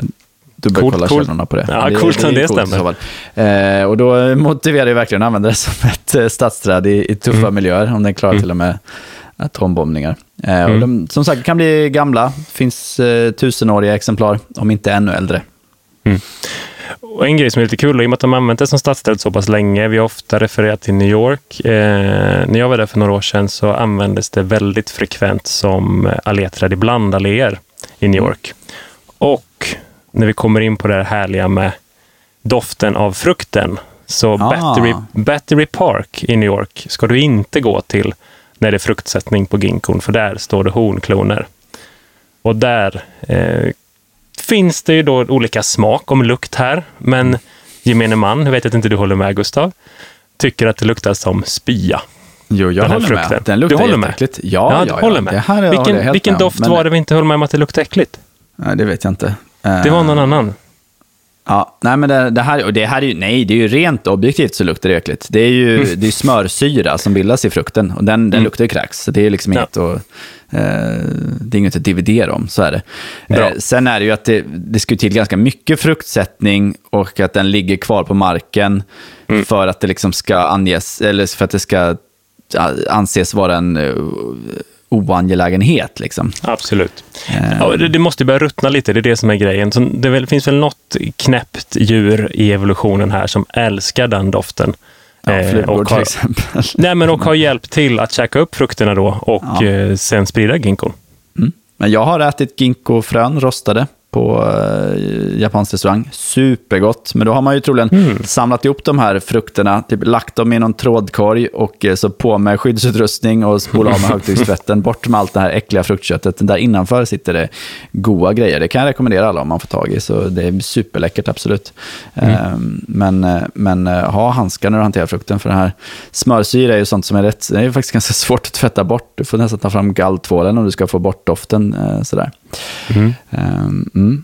dubbelkolla Coolt, coolt. källorna på det. Ja, coolt om det i stämmer. Eh, och då motiverar det verkligen att använda det (laughs) som ett eh, stadsträd i, i tuffa Mm. miljöer, om den klarar till och med atombombningar. Eh, Mm. de, som sagt, kan bli gamla. finns eh, tusenåriga exemplar, om inte ännu äldre. Och en grej som är lite kul, i och med att de använt det som stadsträd så pass länge, vi har ofta refererat till New York. Eh, när jag var där för några år sedan så användes det väldigt frekvent som eh, alléträd i blandalléer i New York. Och när vi kommer in på det här härliga med doften av frukten, så Ah. Battery, Battery Park i New York ska du inte gå till när det är fruktsättning på ginkgon, för där står det hornkloner. Och där eh, finns det ju då olika smak om lukt här, men gemene man, jag vet att inte du håller med Gustav, tycker att det luktar som spya. Jo, jag Den håller med. frukten. Den luktar Du håller med? jätteäckligt. Ja, ja, du ja. håller med. Det här håller vilken helt vilken med om, doft men- var det vi inte höll med om att det luktade äckligt? Nej, det vet jag inte. Det var någon annan. Ja, nej men det, det här, och det här är ju, nej, det är ju rent objektivt så luktar det äckligt. Det är ju Mm. det är smörsyra som bildas i frukten och den, den luktar ju kräks. Så det är liksom Ja. inget att, eh, det är inget att dividera om, så är det. Eh, sen är det ju att det, det ska till ganska mycket fruktsättning och att den ligger kvar på marken Mm. för att det liksom ska anges, eller för att det ska anses vara en uh, oangelägenhet. Liksom. Absolut. Eh. Ja, det, måste börja ruttna lite, det är det som är grejen. Så det finns väl något knäppt djur i evolutionen här som älskar den doften. Ja, Eh, flugor till exempel. (laughs) nej, men och har hjälpt till att käka upp frukterna då och Ja. eh, sen sprida ginkgon. Men jag har ätit ginkgofrön rostade på eh, japansk restaurang. Supergott. Men då har man ju troligen Mm. samlat ihop de här frukterna, typ lagt dem i någon trådkorg och eh, så på med skyddsutrustning och spola av med (laughs) högtryckstvätten. Bort med allt det här äckliga fruktköttet. Där innanför sitter det goda grejer. Det kan jag rekommendera alla om man får tag i. Så det är superläckert, absolut. Mm. Eh, Men, men eh, ha handskar när du hanterar frukten. För det här smörsyra är ju sånt som är rätt, det är ju faktiskt ganska (laughs) svårt att tvätta bort. Du får nästan ta fram galltvålen om du ska få bort doften. eh, Sådär. Mm. Mm.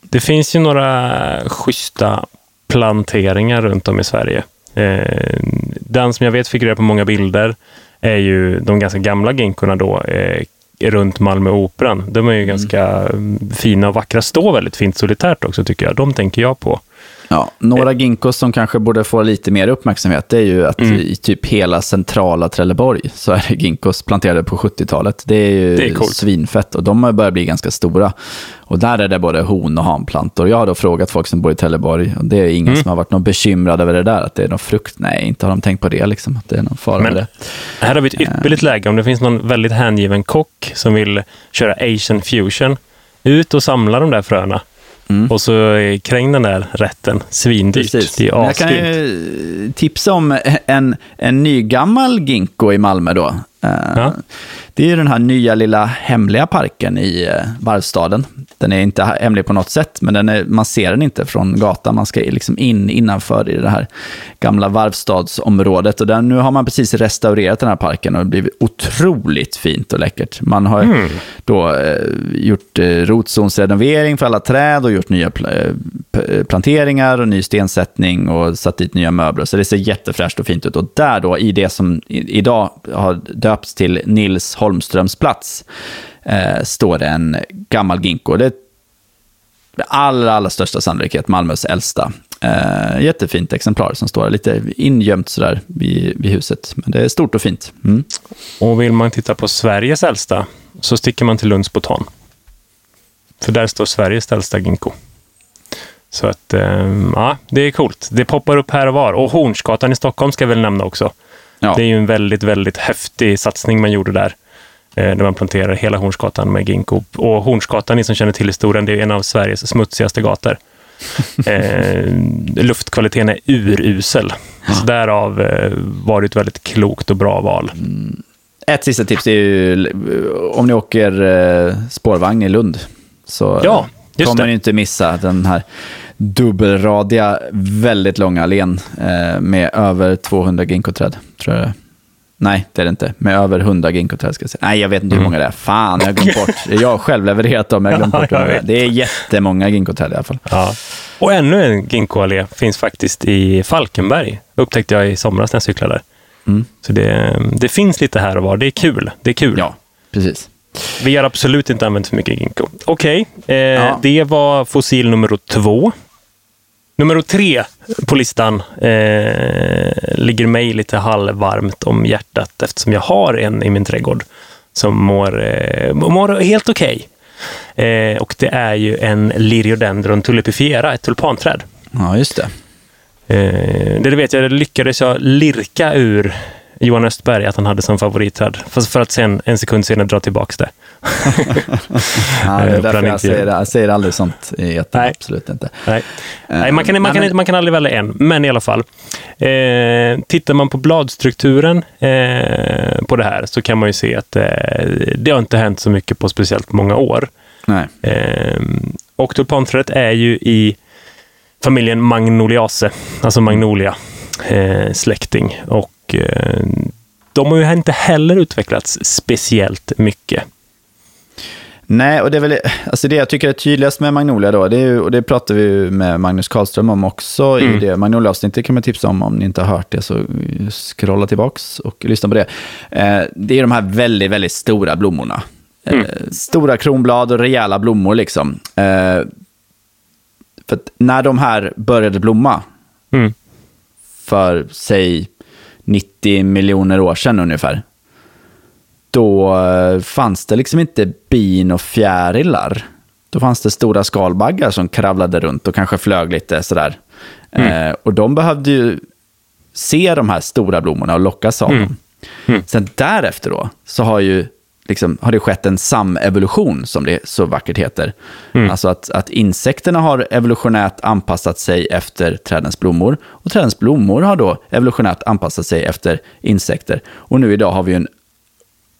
Det finns ju några schyssta planteringar runt om i Sverige. Eh, den som jag vet figurerar på många bilder är ju de ganska gamla ginkorna då, eh, runt Malmö Operan. De är ju ganska mm, fina och vackra. Står väldigt fint solitärt också tycker jag. De tänker jag på. Ja, några ginkgos som kanske borde få lite mer uppmärksamhet det är ju att Mm. i typ hela centrala Trelleborg så är det ginkgos planterade på 70-talet. Det är ju Det är coolt. svinfett och de har börjat bli ganska stora. Och där är det både hon och hanplantor. Jag har då frågat folk som bor i Trelleborg och det är ingen Mm. som har varit någon bekymrad över det där, att det är någon frukt. Nej, inte har de tänkt på det, liksom, att det är någon fara Men- med det. Här har vi ett ypperligt läge. Om det finns någon väldigt hängiven kock som vill köra Asian fusion, ut och samla de där fröna. Mm. Och så kräng den där rätten. Svindyrt. Precis. Det är Men jag kan ju tipsa om en, en nygammal ginkgo i Malmö då. Eh, Ja. Det är ju den här nya lilla hemliga parken i eh, varvstaden. Den är inte hemlig på något sätt, men den är, man ser den inte från gatan. Man ska liksom in innanför i det här gamla varvstadsområdet. Och där, nu har man precis restaurerat den här parken och det har blivit otroligt fint och läckert. Man har Mm. då eh, gjort eh, rotzonsrenovering för alla träd och gjort nya pl- eh, p- planteringar och ny stensättning och satt dit nya möbler. Så det ser jättefräscht och fint ut. Och där då, i det som i, idag har döpts till Nils Holmströms plats, eh, står det en gammal ginkgo. Det är med allra, allra största sannolikhet Malmös äldsta. Eh, jättefint exemplar som står lite ingömt sådär vid, vid huset. Men det är stort och fint. Mm. Och vill man titta på Sveriges äldsta så sticker man till Lunds botan. För där står Sveriges äldsta ginkgo. Så att, eh, ja, det är coolt. Det poppar upp här och var. Och Hornsgatan i Stockholm ska jag väl nämna också. Ja. Det är ju en väldigt, väldigt häftig satsning man gjorde där. Eh, där man planterar hela Hornsgatan med ginkgo. Och Hornsgatan, ni som känner till historien, det är en av Sveriges smutsigaste gator. (laughs) eh, luftkvaliteten är urusel. Så därav eh, var det ett väldigt klokt och bra val. Ett sista tips är ju om ni åker eh, spårvagn i Lund. Så Ja, kommer det. ni inte missa den här dubbelradiga, väldigt långa allén eh, med över 200 ginkgoträd. Tror jag. Nej, det är det inte. Med över 100 ginkgoträd ska jag säga. Nej, jag vet inte hur många det är. Fan, jag har glömt bort. Jag har själv levererat dem, jag har glömt (laughs) bort hur Mm. Många det är. Det är jättemånga ginkgoträd i alla fall. Ja. Och ännu en ginkgoallé finns faktiskt i Falkenberg. Upptäckte jag i somras när jag cyklade där. Mm. Så det, det finns lite här och var. Det är kul. Det är kul. Ja, precis. Vi har absolut inte använt för mycket ginkgo. Okej, eh, Ja. det var fossil nummer två. Nummer tre på listan eh, ligger mig lite halvvarmt om hjärtat eftersom jag har en i min trädgård som mår, eh, mår helt okej. Eh, och det är ju en Liriodendron tulipifiera, ett tulpanträd. Ja, just det. Eh, det vet jag, det lyckades jag lirka ur Johan Östberg att han hade som favoritträd. För att sen en sekund senare dra tillbaka det. (laughs) Ja, det Eh, är därför bland jag säger, jag säger aldrig sånt i. Nej. Absolut inte. Nej, Nej man, kan, man, nej, kan, man kan aldrig välja en, men i alla fall. Eh, tittar man på bladstrukturen eh, på det här så kan man ju se att eh, det har inte hänt så mycket på speciellt många år. Nej. Eh, och tulpanträdet är ju i familjen Magnoliaceae, alltså Magnolia eh, släkting. Och eh, de har ju inte heller utvecklats speciellt mycket. Nej, och det är väl alltså det jag tycker är tydligast med Magnolia då, det ju, och det pratar vi ju med Magnus Karlström om också mm. i det Magnolia-avsnittet kan man tipsa om om ni inte har hört det, så scrolla tillbaks och lyssna på det. Eh, det är de här väldigt, väldigt stora blommorna. Eh, mm. stora kronblad och rejäla blommor liksom. Eh, för när de här började blomma, mm. för säg 90 miljoner år sedan ungefär, då eh, fanns det liksom inte bin och fjärilar. Då fanns det stora skalbaggar som kravlade runt och kanske flög lite sådär. Mm. Eh, och de behövde ju se de här stora blommorna och lockas av mm. dem. Mm. Sen därefter då, så har ju liksom, har det skett en samevolution, som det så vackert heter. Mm. Alltså att, att insekterna har evolutionärt anpassat sig efter trädens blommor. Och trädens blommor har då evolutionärt anpassat sig efter insekter. Och nu idag har vi en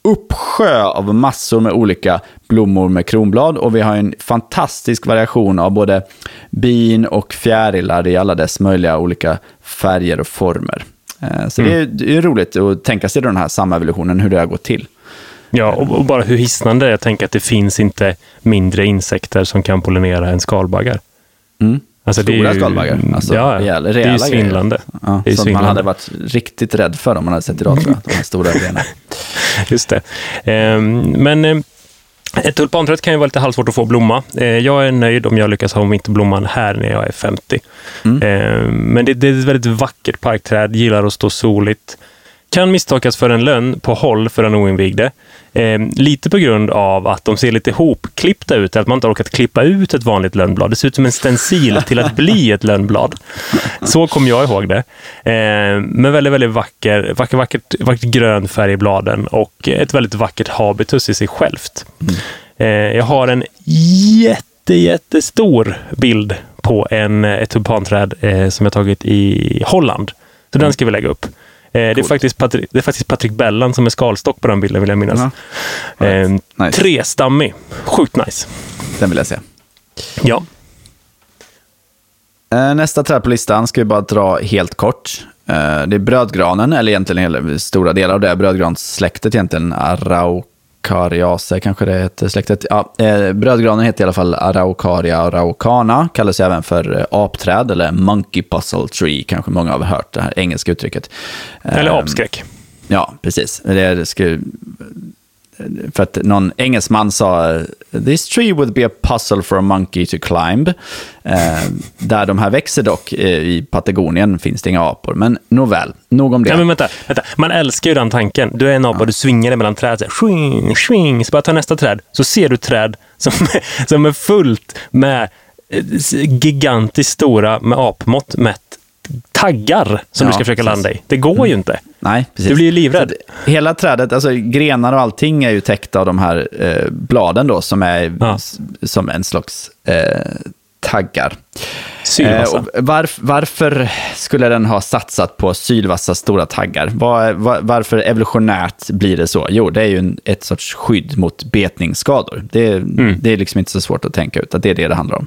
uppsjö av massor med olika blommor med kronblad och vi har en fantastisk variation av både bin och fjärilar i alla dess möjliga olika färger och former. Eh, så mm. det, är, det är roligt att tänka sig den här samevolutionen, hur det har gått till. Ja, och, bara hur hisnande jag tänker att det finns inte mindre insekter som kan pollinera än skalbaggar. Mm. Alltså Stora ju, skalbaggar, alltså ja, rejäla det är ju svindlande. Ja, det är som man hade varit riktigt rädd för om man hade sett idag, tror jag, de här stora grejerna. (laughs) Just det. Ehm, men ehm, ett tulpanträd kan ju vara lite halvsvårt att få blomma. Eh, jag är nöjd om jag lyckas ha vinterblomman här när jag är 50. Mm. Ehm, men det, det, är ett väldigt vackert parkträd, gillar att stå soligt kan misstolkas för en lönn på håll för den oinvigde. Eh, lite på grund av att de ser lite hopklippta ut, att man inte orkat klippa ut ett vanligt lönnblad. Det ser ut som en stencil till att bli ett lönnblad. Så kommer jag ihåg det. Eh, men väldigt, väldigt vacker, vacker, vackert, vackert grön färg i bladen och ett väldigt vackert habitus i sig självt. Eh, jag har en jätte, jättestor bild på en, eh, ett tulpanträd eh, som jag tagit i Holland. Så den ska vi lägga upp. Eh, det, är faktiskt Patrik, det är faktiskt Patrik Bellan som är skalstock på den bilden, vill jag minnas. Ja. Right. Eh, nice. Trestammig. Sjukt nice. Den vill jag se. Ja. Eh, nästa träd på listan ska vi bara dra helt kort. Det är brödgranen, eller egentligen hela, stora delar av det brödgranssläktet egentligen. Arauc Araucariaceae kanske det heter släktet. Ja, eh, brödgranen heter i alla fall Araucaria araucana, kallas även för eh, apträd eller monkey puzzle tree, kanske många har hört det här engelska uttrycket. Eller eh, apskräck. Ja, precis. Det ska, för att någon engelsman sa “This tree would be a puzzle for a monkey to climb”. Eh, där de här växer dock, eh, i Patagonien finns det inga apor. Men nåväl, nog om det. Ja, men vänta, vänta. Man älskar ju den tanken. Du är en apa, ja. du svingar dig mellan träd. Så, swing, swing. så bara ta nästa träd, så ser du träd som, som är fullt med eh, gigantiskt stora, med apmått mätt, taggar som ja, du ska försöka precis. landa i. Det går mm. ju inte. Nej, precis. Du blir ju livrädd. hela trädet, alltså grenar och allting är ju täckta av de här eh, bladen då, som är ja. som en slags eh, taggar. Sylvassa. Eh, varf, varför skulle den ha satsat på sylvassa stora taggar? Var, var, varför evolutionärt blir det så? Jo, det är ju en, ett sorts skydd mot betningsskador. Det, mm. det är liksom inte så svårt att tänka ut att det är det det handlar om.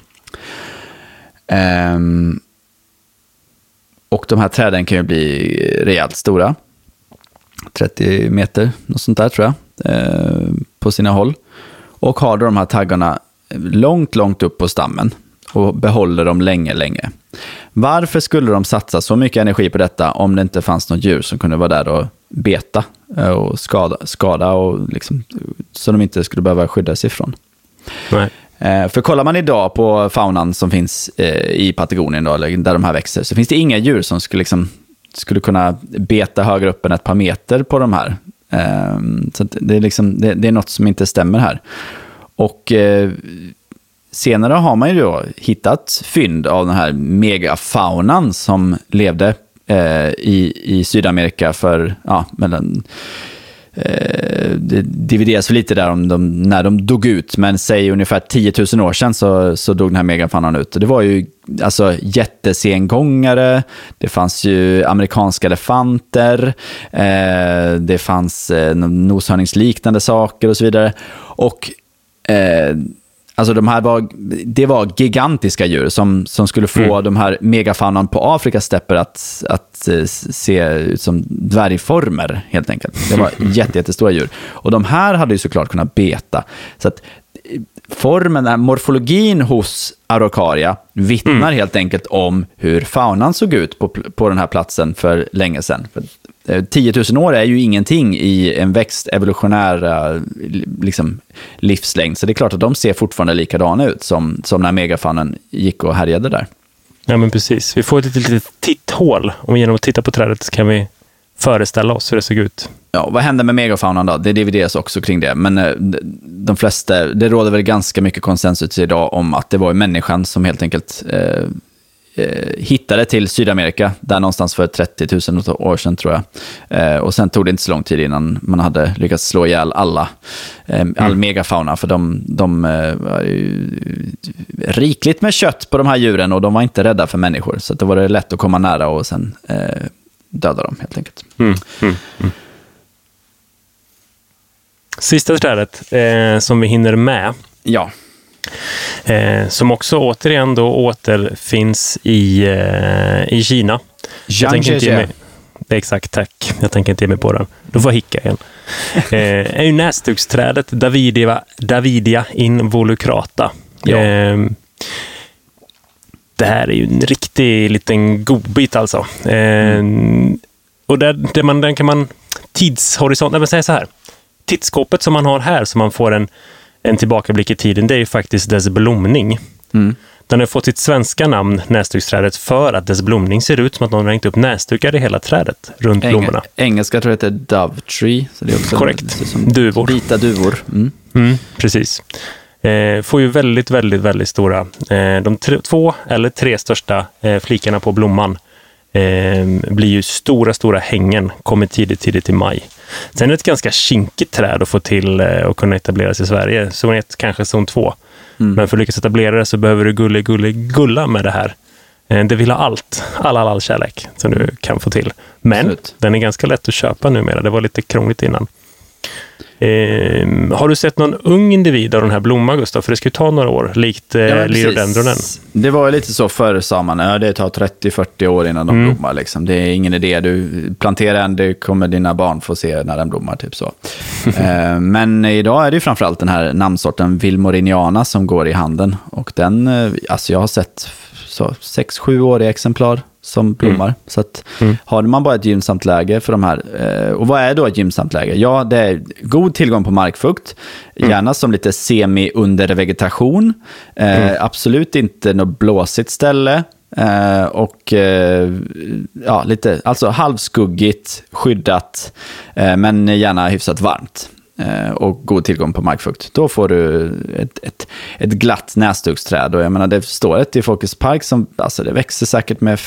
Um, och de här träden kan ju bli rejält stora. 30 meter, något sånt där tror jag, eh, på sina håll. Och har då de här taggarna långt, långt upp på stammen och behåller dem länge, länge. Varför skulle de satsa så mycket energi på detta om det inte fanns något djur som kunde vara där och beta eh, och skada, skada och liksom, så de inte skulle behöva skydda sig ifrån? Nej. Eh, för kollar man idag på faunan som finns eh, i Patagonien, då, eller där de här växer, så finns det inga djur som skulle, liksom, skulle kunna beta högre upp än ett par meter på de här. Ehm, så det är, liksom, det, det, är något som inte stämmer här. Och eh, senare har man ju då hittat fynd av den här megafaunan som levde i, i Sydamerika för ja, mellan Eh, det divideras lite där om de, när de dog ut, men säg ungefär 10 000 år sedan så, så dog den här megafanan ut. Det var ju alltså, jättesengångare, det fanns ju amerikanska elefanter, eh, det fanns eh, noshörningsliknande saker och så vidare. Och eh, Alltså de här var, det var gigantiska djur som, som skulle få mm. de här megafaunan på Afrikas stäpper att, att eh, se ut som dvärgformer, helt enkelt. Det var (laughs) jätte, jättestora djur. Och de här hade ju såklart kunnat beta. Så att formen, morfologin hos Araucaria vittnar helt enkelt om hur faunan såg ut på, på den här platsen för länge sedan. För, 10 000 år är ju ingenting i en växt evolutionär eh, liksom, livslängd, så det är klart att de ser fortfarande likadana ut som, som när megafaunen gick och härjade där. Ja, men precis. Vi får ett litet, litet titthål och genom att titta på trädet kan vi föreställa oss hur det såg ut. Ja, vad hände med megafaunan då? Det divideras också kring det. Men eh, de flesta, det råder väl ganska mycket konsensus idag om att det var människan som helt enkelt eh, eh, hittade till Sydamerika, där någonstans för 30 000 år sedan tror jag. Eh, och sen tog det inte så lång tid innan man hade lyckats slå ihjäl alla, eh, all mm. megafauna, för de, de eh, var ju rikligt med kött på de här djuren och de var inte rädda för människor. Så det var det lätt att komma nära och sen döda dem helt enkelt. Mm, mm, mm. Sista trädet eh, som vi hinner med. Ja. Eh, som också återigen då återfinns i, eh, i Kina. Jag tänker inte ge mig, Exakt, tack. Jag tänker inte ge mig på den. Då får jag hicka igen. (laughs) eh, är ju näsduksträdet Davidia, Davidia involucrata. Ja. Eh, det här är ju en riktig liten godbit alltså. Eh, mm. Och där, där man, den kan man tidshorisont, nej men säga så här. Tittskåpet som man har här, så man får en, en tillbakablick i tiden, det är ju faktiskt dess blomning. Mm. Den har fått sitt svenska namn, näsduksträdet, för att dess blomning ser ut som att någon har hängt upp näsdukar i hela trädet, runt Eng blommorna. Engelska tror jag heter Dove Tree. Så det är också Korrekt. Duvor. Vita duvor. Mm. Mm, precis. Eh, får ju väldigt, väldigt, väldigt stora. Eh, de två eller tre största eh, flikarna på blomman eh, blir ju stora, stora hängen, kommer tidigt, tidigt i maj. Sen är det ett ganska kinkigt träd att få till eh, att kunna etablera sig i Sverige. Zon 1, kanske zon 2. Mm. Men för att lyckas etablera det så behöver du gulle, gulle, gulla med det här. Eh, det vill ha allt, all, all, all kärlek som du kan få till. Men Absolut. den är ganska lätt att köpa numera. Det var lite krångligt innan. Eh, har du sett någon ung individ av den här blomman, Gustav? För det ska ju ta några år, likt eh, ja, lyrodendronen. Det var lite så förr, sa man. Ja, det tar 30-40 år innan de mm. blommar. Liksom. Det är ingen idé. Du planterar en, det kommer dina barn få se när den blommar. Typ så. (laughs) eh, men idag är det framförallt den här namnsorten Vilmoriniana som går i handen. Och den, eh, alltså jag har sett 6-7 år i exemplar som blommar. Mm. Så att mm. har man bara ett gynnsamt läge för de här, eh, och vad är då ett gynnsamt läge? Ja, det är god tillgång på markfukt, mm. gärna som lite semi-under vegetation, eh, mm. absolut inte något blåsigt ställe, eh, och eh, ja, lite, alltså halvskuggigt, skyddat, eh, men gärna hyfsat varmt. Eh, och god tillgång på markfukt. Då får du ett, ett, ett glatt näsduksträd. Och jag menar, det står ett i Folkets park som alltså det växer säkert med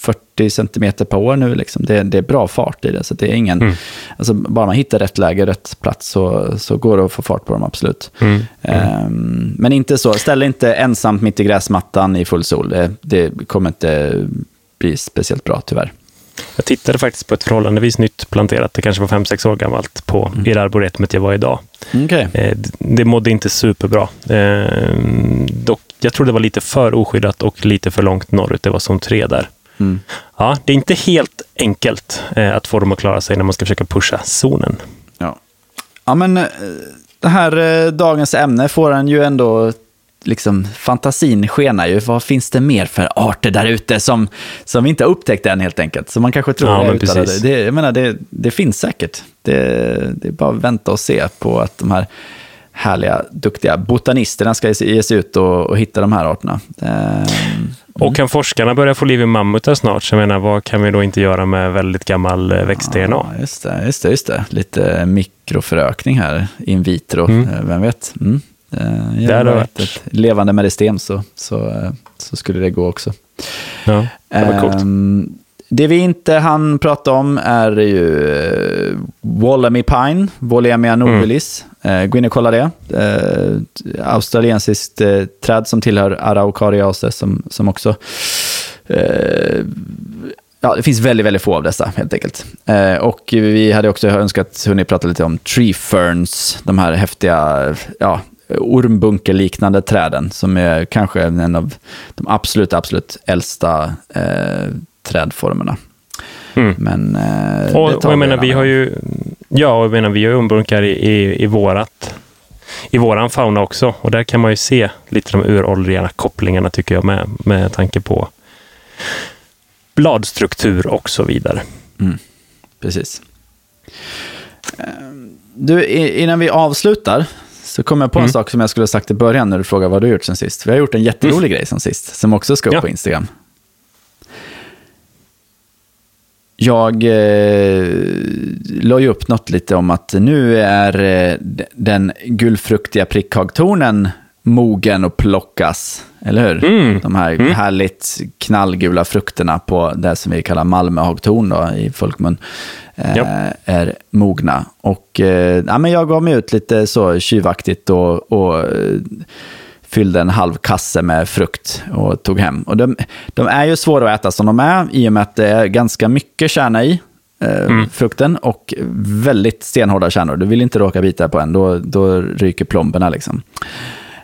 40 centimeter per år nu. Liksom. Det, det, är bra fart i det. Så det är ingen, mm. alltså, bara man hittar rätt läge, rätt plats så, så går det att få fart på dem, absolut. Mm. Um, men inte så, ställ inte ensamt mitt i gräsmattan i full sol. Det, det kommer inte bli speciellt bra, tyvärr. Jag tittade faktiskt på ett förhållandevis nytt planterat, det kanske var 5-6 år gammalt, på mm. i det arboretumet jag var idag. Okay. Eh, det mådde inte superbra. Eh, dock, jag tror det var lite för oskyddat och lite för långt norrut. Det var som tre där. Mm. Ja, det är inte helt enkelt eh, att få dem att klara sig när man ska försöka pusha zonen. Ja, ja men det här dagens ämne får en ju ändå liksom, fantasin skenar ju. Vad finns det mer för arter där ute som, som vi inte har upptäckt än helt enkelt? Som man kanske tror ja, är uttalade. Det, jag menar, det, det finns säkert. Det, det är bara att vänta och se på att de här härliga, duktiga botanisterna ska ge sig ut och, och hitta de här arterna. Mm. Och kan forskarna börja få liv i mammutar snart? Så jag menar, vad kan vi då inte göra med väldigt gammal eh, växt-DNA? Ja, just det, just det, just det. Lite mikroförökning här in vitro, mm. Eh, vem vet? Mm. Eh, det hade varit ett levande meristem så, så, eh, så skulle det gå också. Ja, det var coolt. Um, det vi inte hann prata om är ju uh, Wallamy Pine, Wollemia nobilis. Mm. Uh, gå in och kolla det. Uh, australiensiskt uh, träd som tillhör Araucariaceae som, som också... Uh, ja, det finns väldigt, väldigt få av dessa helt enkelt. och vi hade också önskat hunnit prata lite om tree ferns, de här häftiga ja, ormbunkeliknande träden som är kanske en av de absolut, absolut äldsta eh, trädformerna. Mm. Men eh, och, och jag menar, vi har ju, ja, och jag menar, vi har ormbunkar i, i, i vårat i våran fauna också. Och där kan man ju se lite de uråldriga kopplingarna tycker jag med, med tanke på bladstruktur och så vidare. Mm. Precis. Ehm, du, innan vi avslutar så kom jag på en mm. sak som jag skulle ha sagt i början när du frågade vad du gjort sen sist. Vi har gjort en jätterolig mm. grej sen sist, som också ska upp ja. på Instagram. Jag eh, la ju upp något lite om att nu är eh, den gulfruktiga prickhagtornen mogen och plockas. Eller hur? Mm. De här mm. härligt knallgula frukterna på det som vi kallar Malmöhagtorn i folkmun ja. är mogna. Och eh, ja, men jag gav mig ut lite så tjuvaktigt och, och eh, fyllde en halv kasse med frukt och tog hem. Och de, de, är ju svåra att äta som de är i och med att det är ganska mycket kärna i. Eh, mm. frukten och väldigt stenhårda kärnor. Du vill inte råka bita på en, då, då ryker plomberna. Liksom.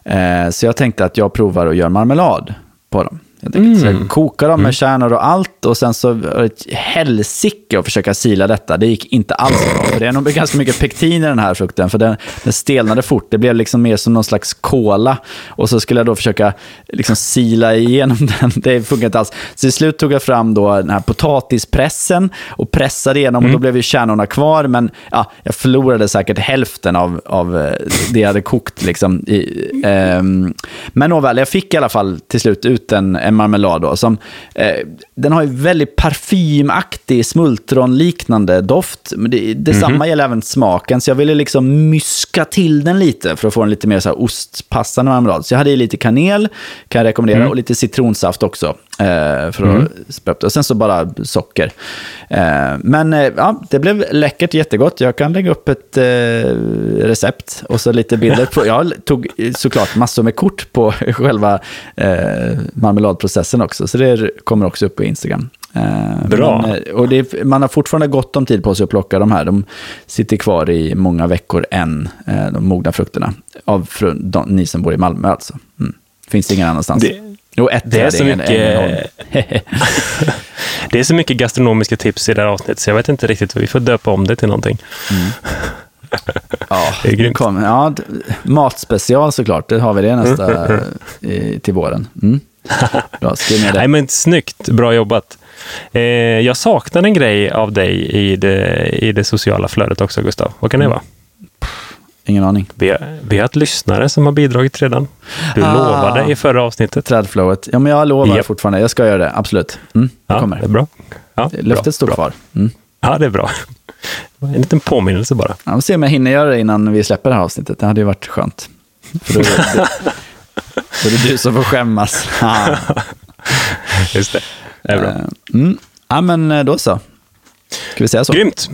Eh, så jag tänkte att jag provar att göra marmelad på dem. Jag mm. så kokade dem med mm. kärnor och allt och sen så var det ett helsike att försöka sila detta. Det gick inte alls bra. För det är nog ganska mycket pektin i den här frukten, för den, den stelnade fort. Det blev liksom mer som någon slags kola. Och så skulle jag då försöka liksom sila igenom (laughs) den. Det funkar inte alls. Så till slut tog jag fram då den här potatispressen och pressade igenom mm. och då blev ju kärnorna kvar. Men ja, jag förlorade säkert hälften av, av eh, det jag hade kokt. Liksom, i, eh, men nåväl, jag fick i alla fall till slut ut en marmelad då, som, eh, den har ju väldigt parfymaktig, smultronliknande doft. Men det, detsamma mm -hmm. gäller även smaken, så jag ville liksom myska till den lite för att få en lite mer så här ostpassande marmelad. Så jag hade i lite kanel, kan jag rekommendera, mm. och lite citronsaft också. Eh, för mm. att spä upp det. Och sen så bara socker. Eh, men eh, ja, det blev läckert, jättegott. Jag kan lägga upp ett recept och så lite bilder. (laughs) På, jag tog såklart massor med kort på (laughs) själva marmeladprocessen också. Så det kommer också upp på Instagram. Bra. Men, och det, man har fortfarande gott om tid på sig att plocka de här. De sitter kvar i många veckor än, de mogna frukterna. Av de, ni som bor i Malmö alltså. Mm. Finns det ingen annanstans. Det, Jo, ett det är, så mycket, (laughs) det är så mycket gastronomiska tips i det här avsnittet, så jag vet inte riktigt. Vi får döpa om det till någonting. Mm. (laughs) Ja, det är grymt. Kom, ja, matspecial såklart. Det har vi det nästa (laughs) i, till våren. Mm. Bra, skriv ner det. Nej, men snyggt. Bra jobbat. Eh, jag saknar en grej av dig i det, i det sociala flödet också, Gustav. Vad kan det mm. vara? Ingen aning. Vi vi har ett lyssnare som har bidragit redan. Du ah, lovade i förra avsnittet. Trädflowet. Ja, men jag lovar yep. fortfarande. Jag ska göra det, absolut. Mm, det ja, kommer. Det är bra. Ja, Löftet står kvar. Mm. Ja, det är bra. En liten påminnelse bara. Ja, vi ser om jag hinner göra det innan vi släpper det här avsnittet. Det hade ju varit skönt. För då, det, (laughs) då är det du som får skämmas. Just det. Det är bra. Eh, mm. Ja, men eh, då så. Ska vi säga så? Grymt.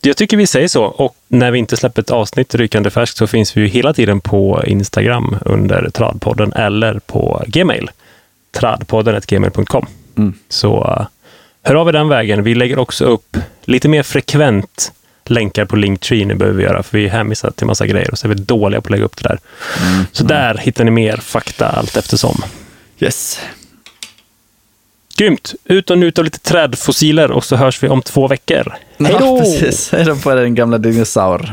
Jag tycker vi säger så. Och när vi inte släpper ett avsnitt rykande färskt så finns vi ju hela tiden på Instagram under Tradpodden eller på Gmail. Tradpodden.gmail.com. Mm. Så uh, hör av er den vägen. Vi lägger också upp lite mer frekvent länkar på Linktree nu behöver vi göra, för vi är hänvisade till massa grejer och så är vi dåliga på att lägga upp det där. Mm. Så där hittar ni mer fakta allt eftersom. Yes. Grymt! Ut och njut av lite trädfossiler och så hörs vi om två veckor. Hej då! Ja, precis. Hej då på den gamla dinosaur.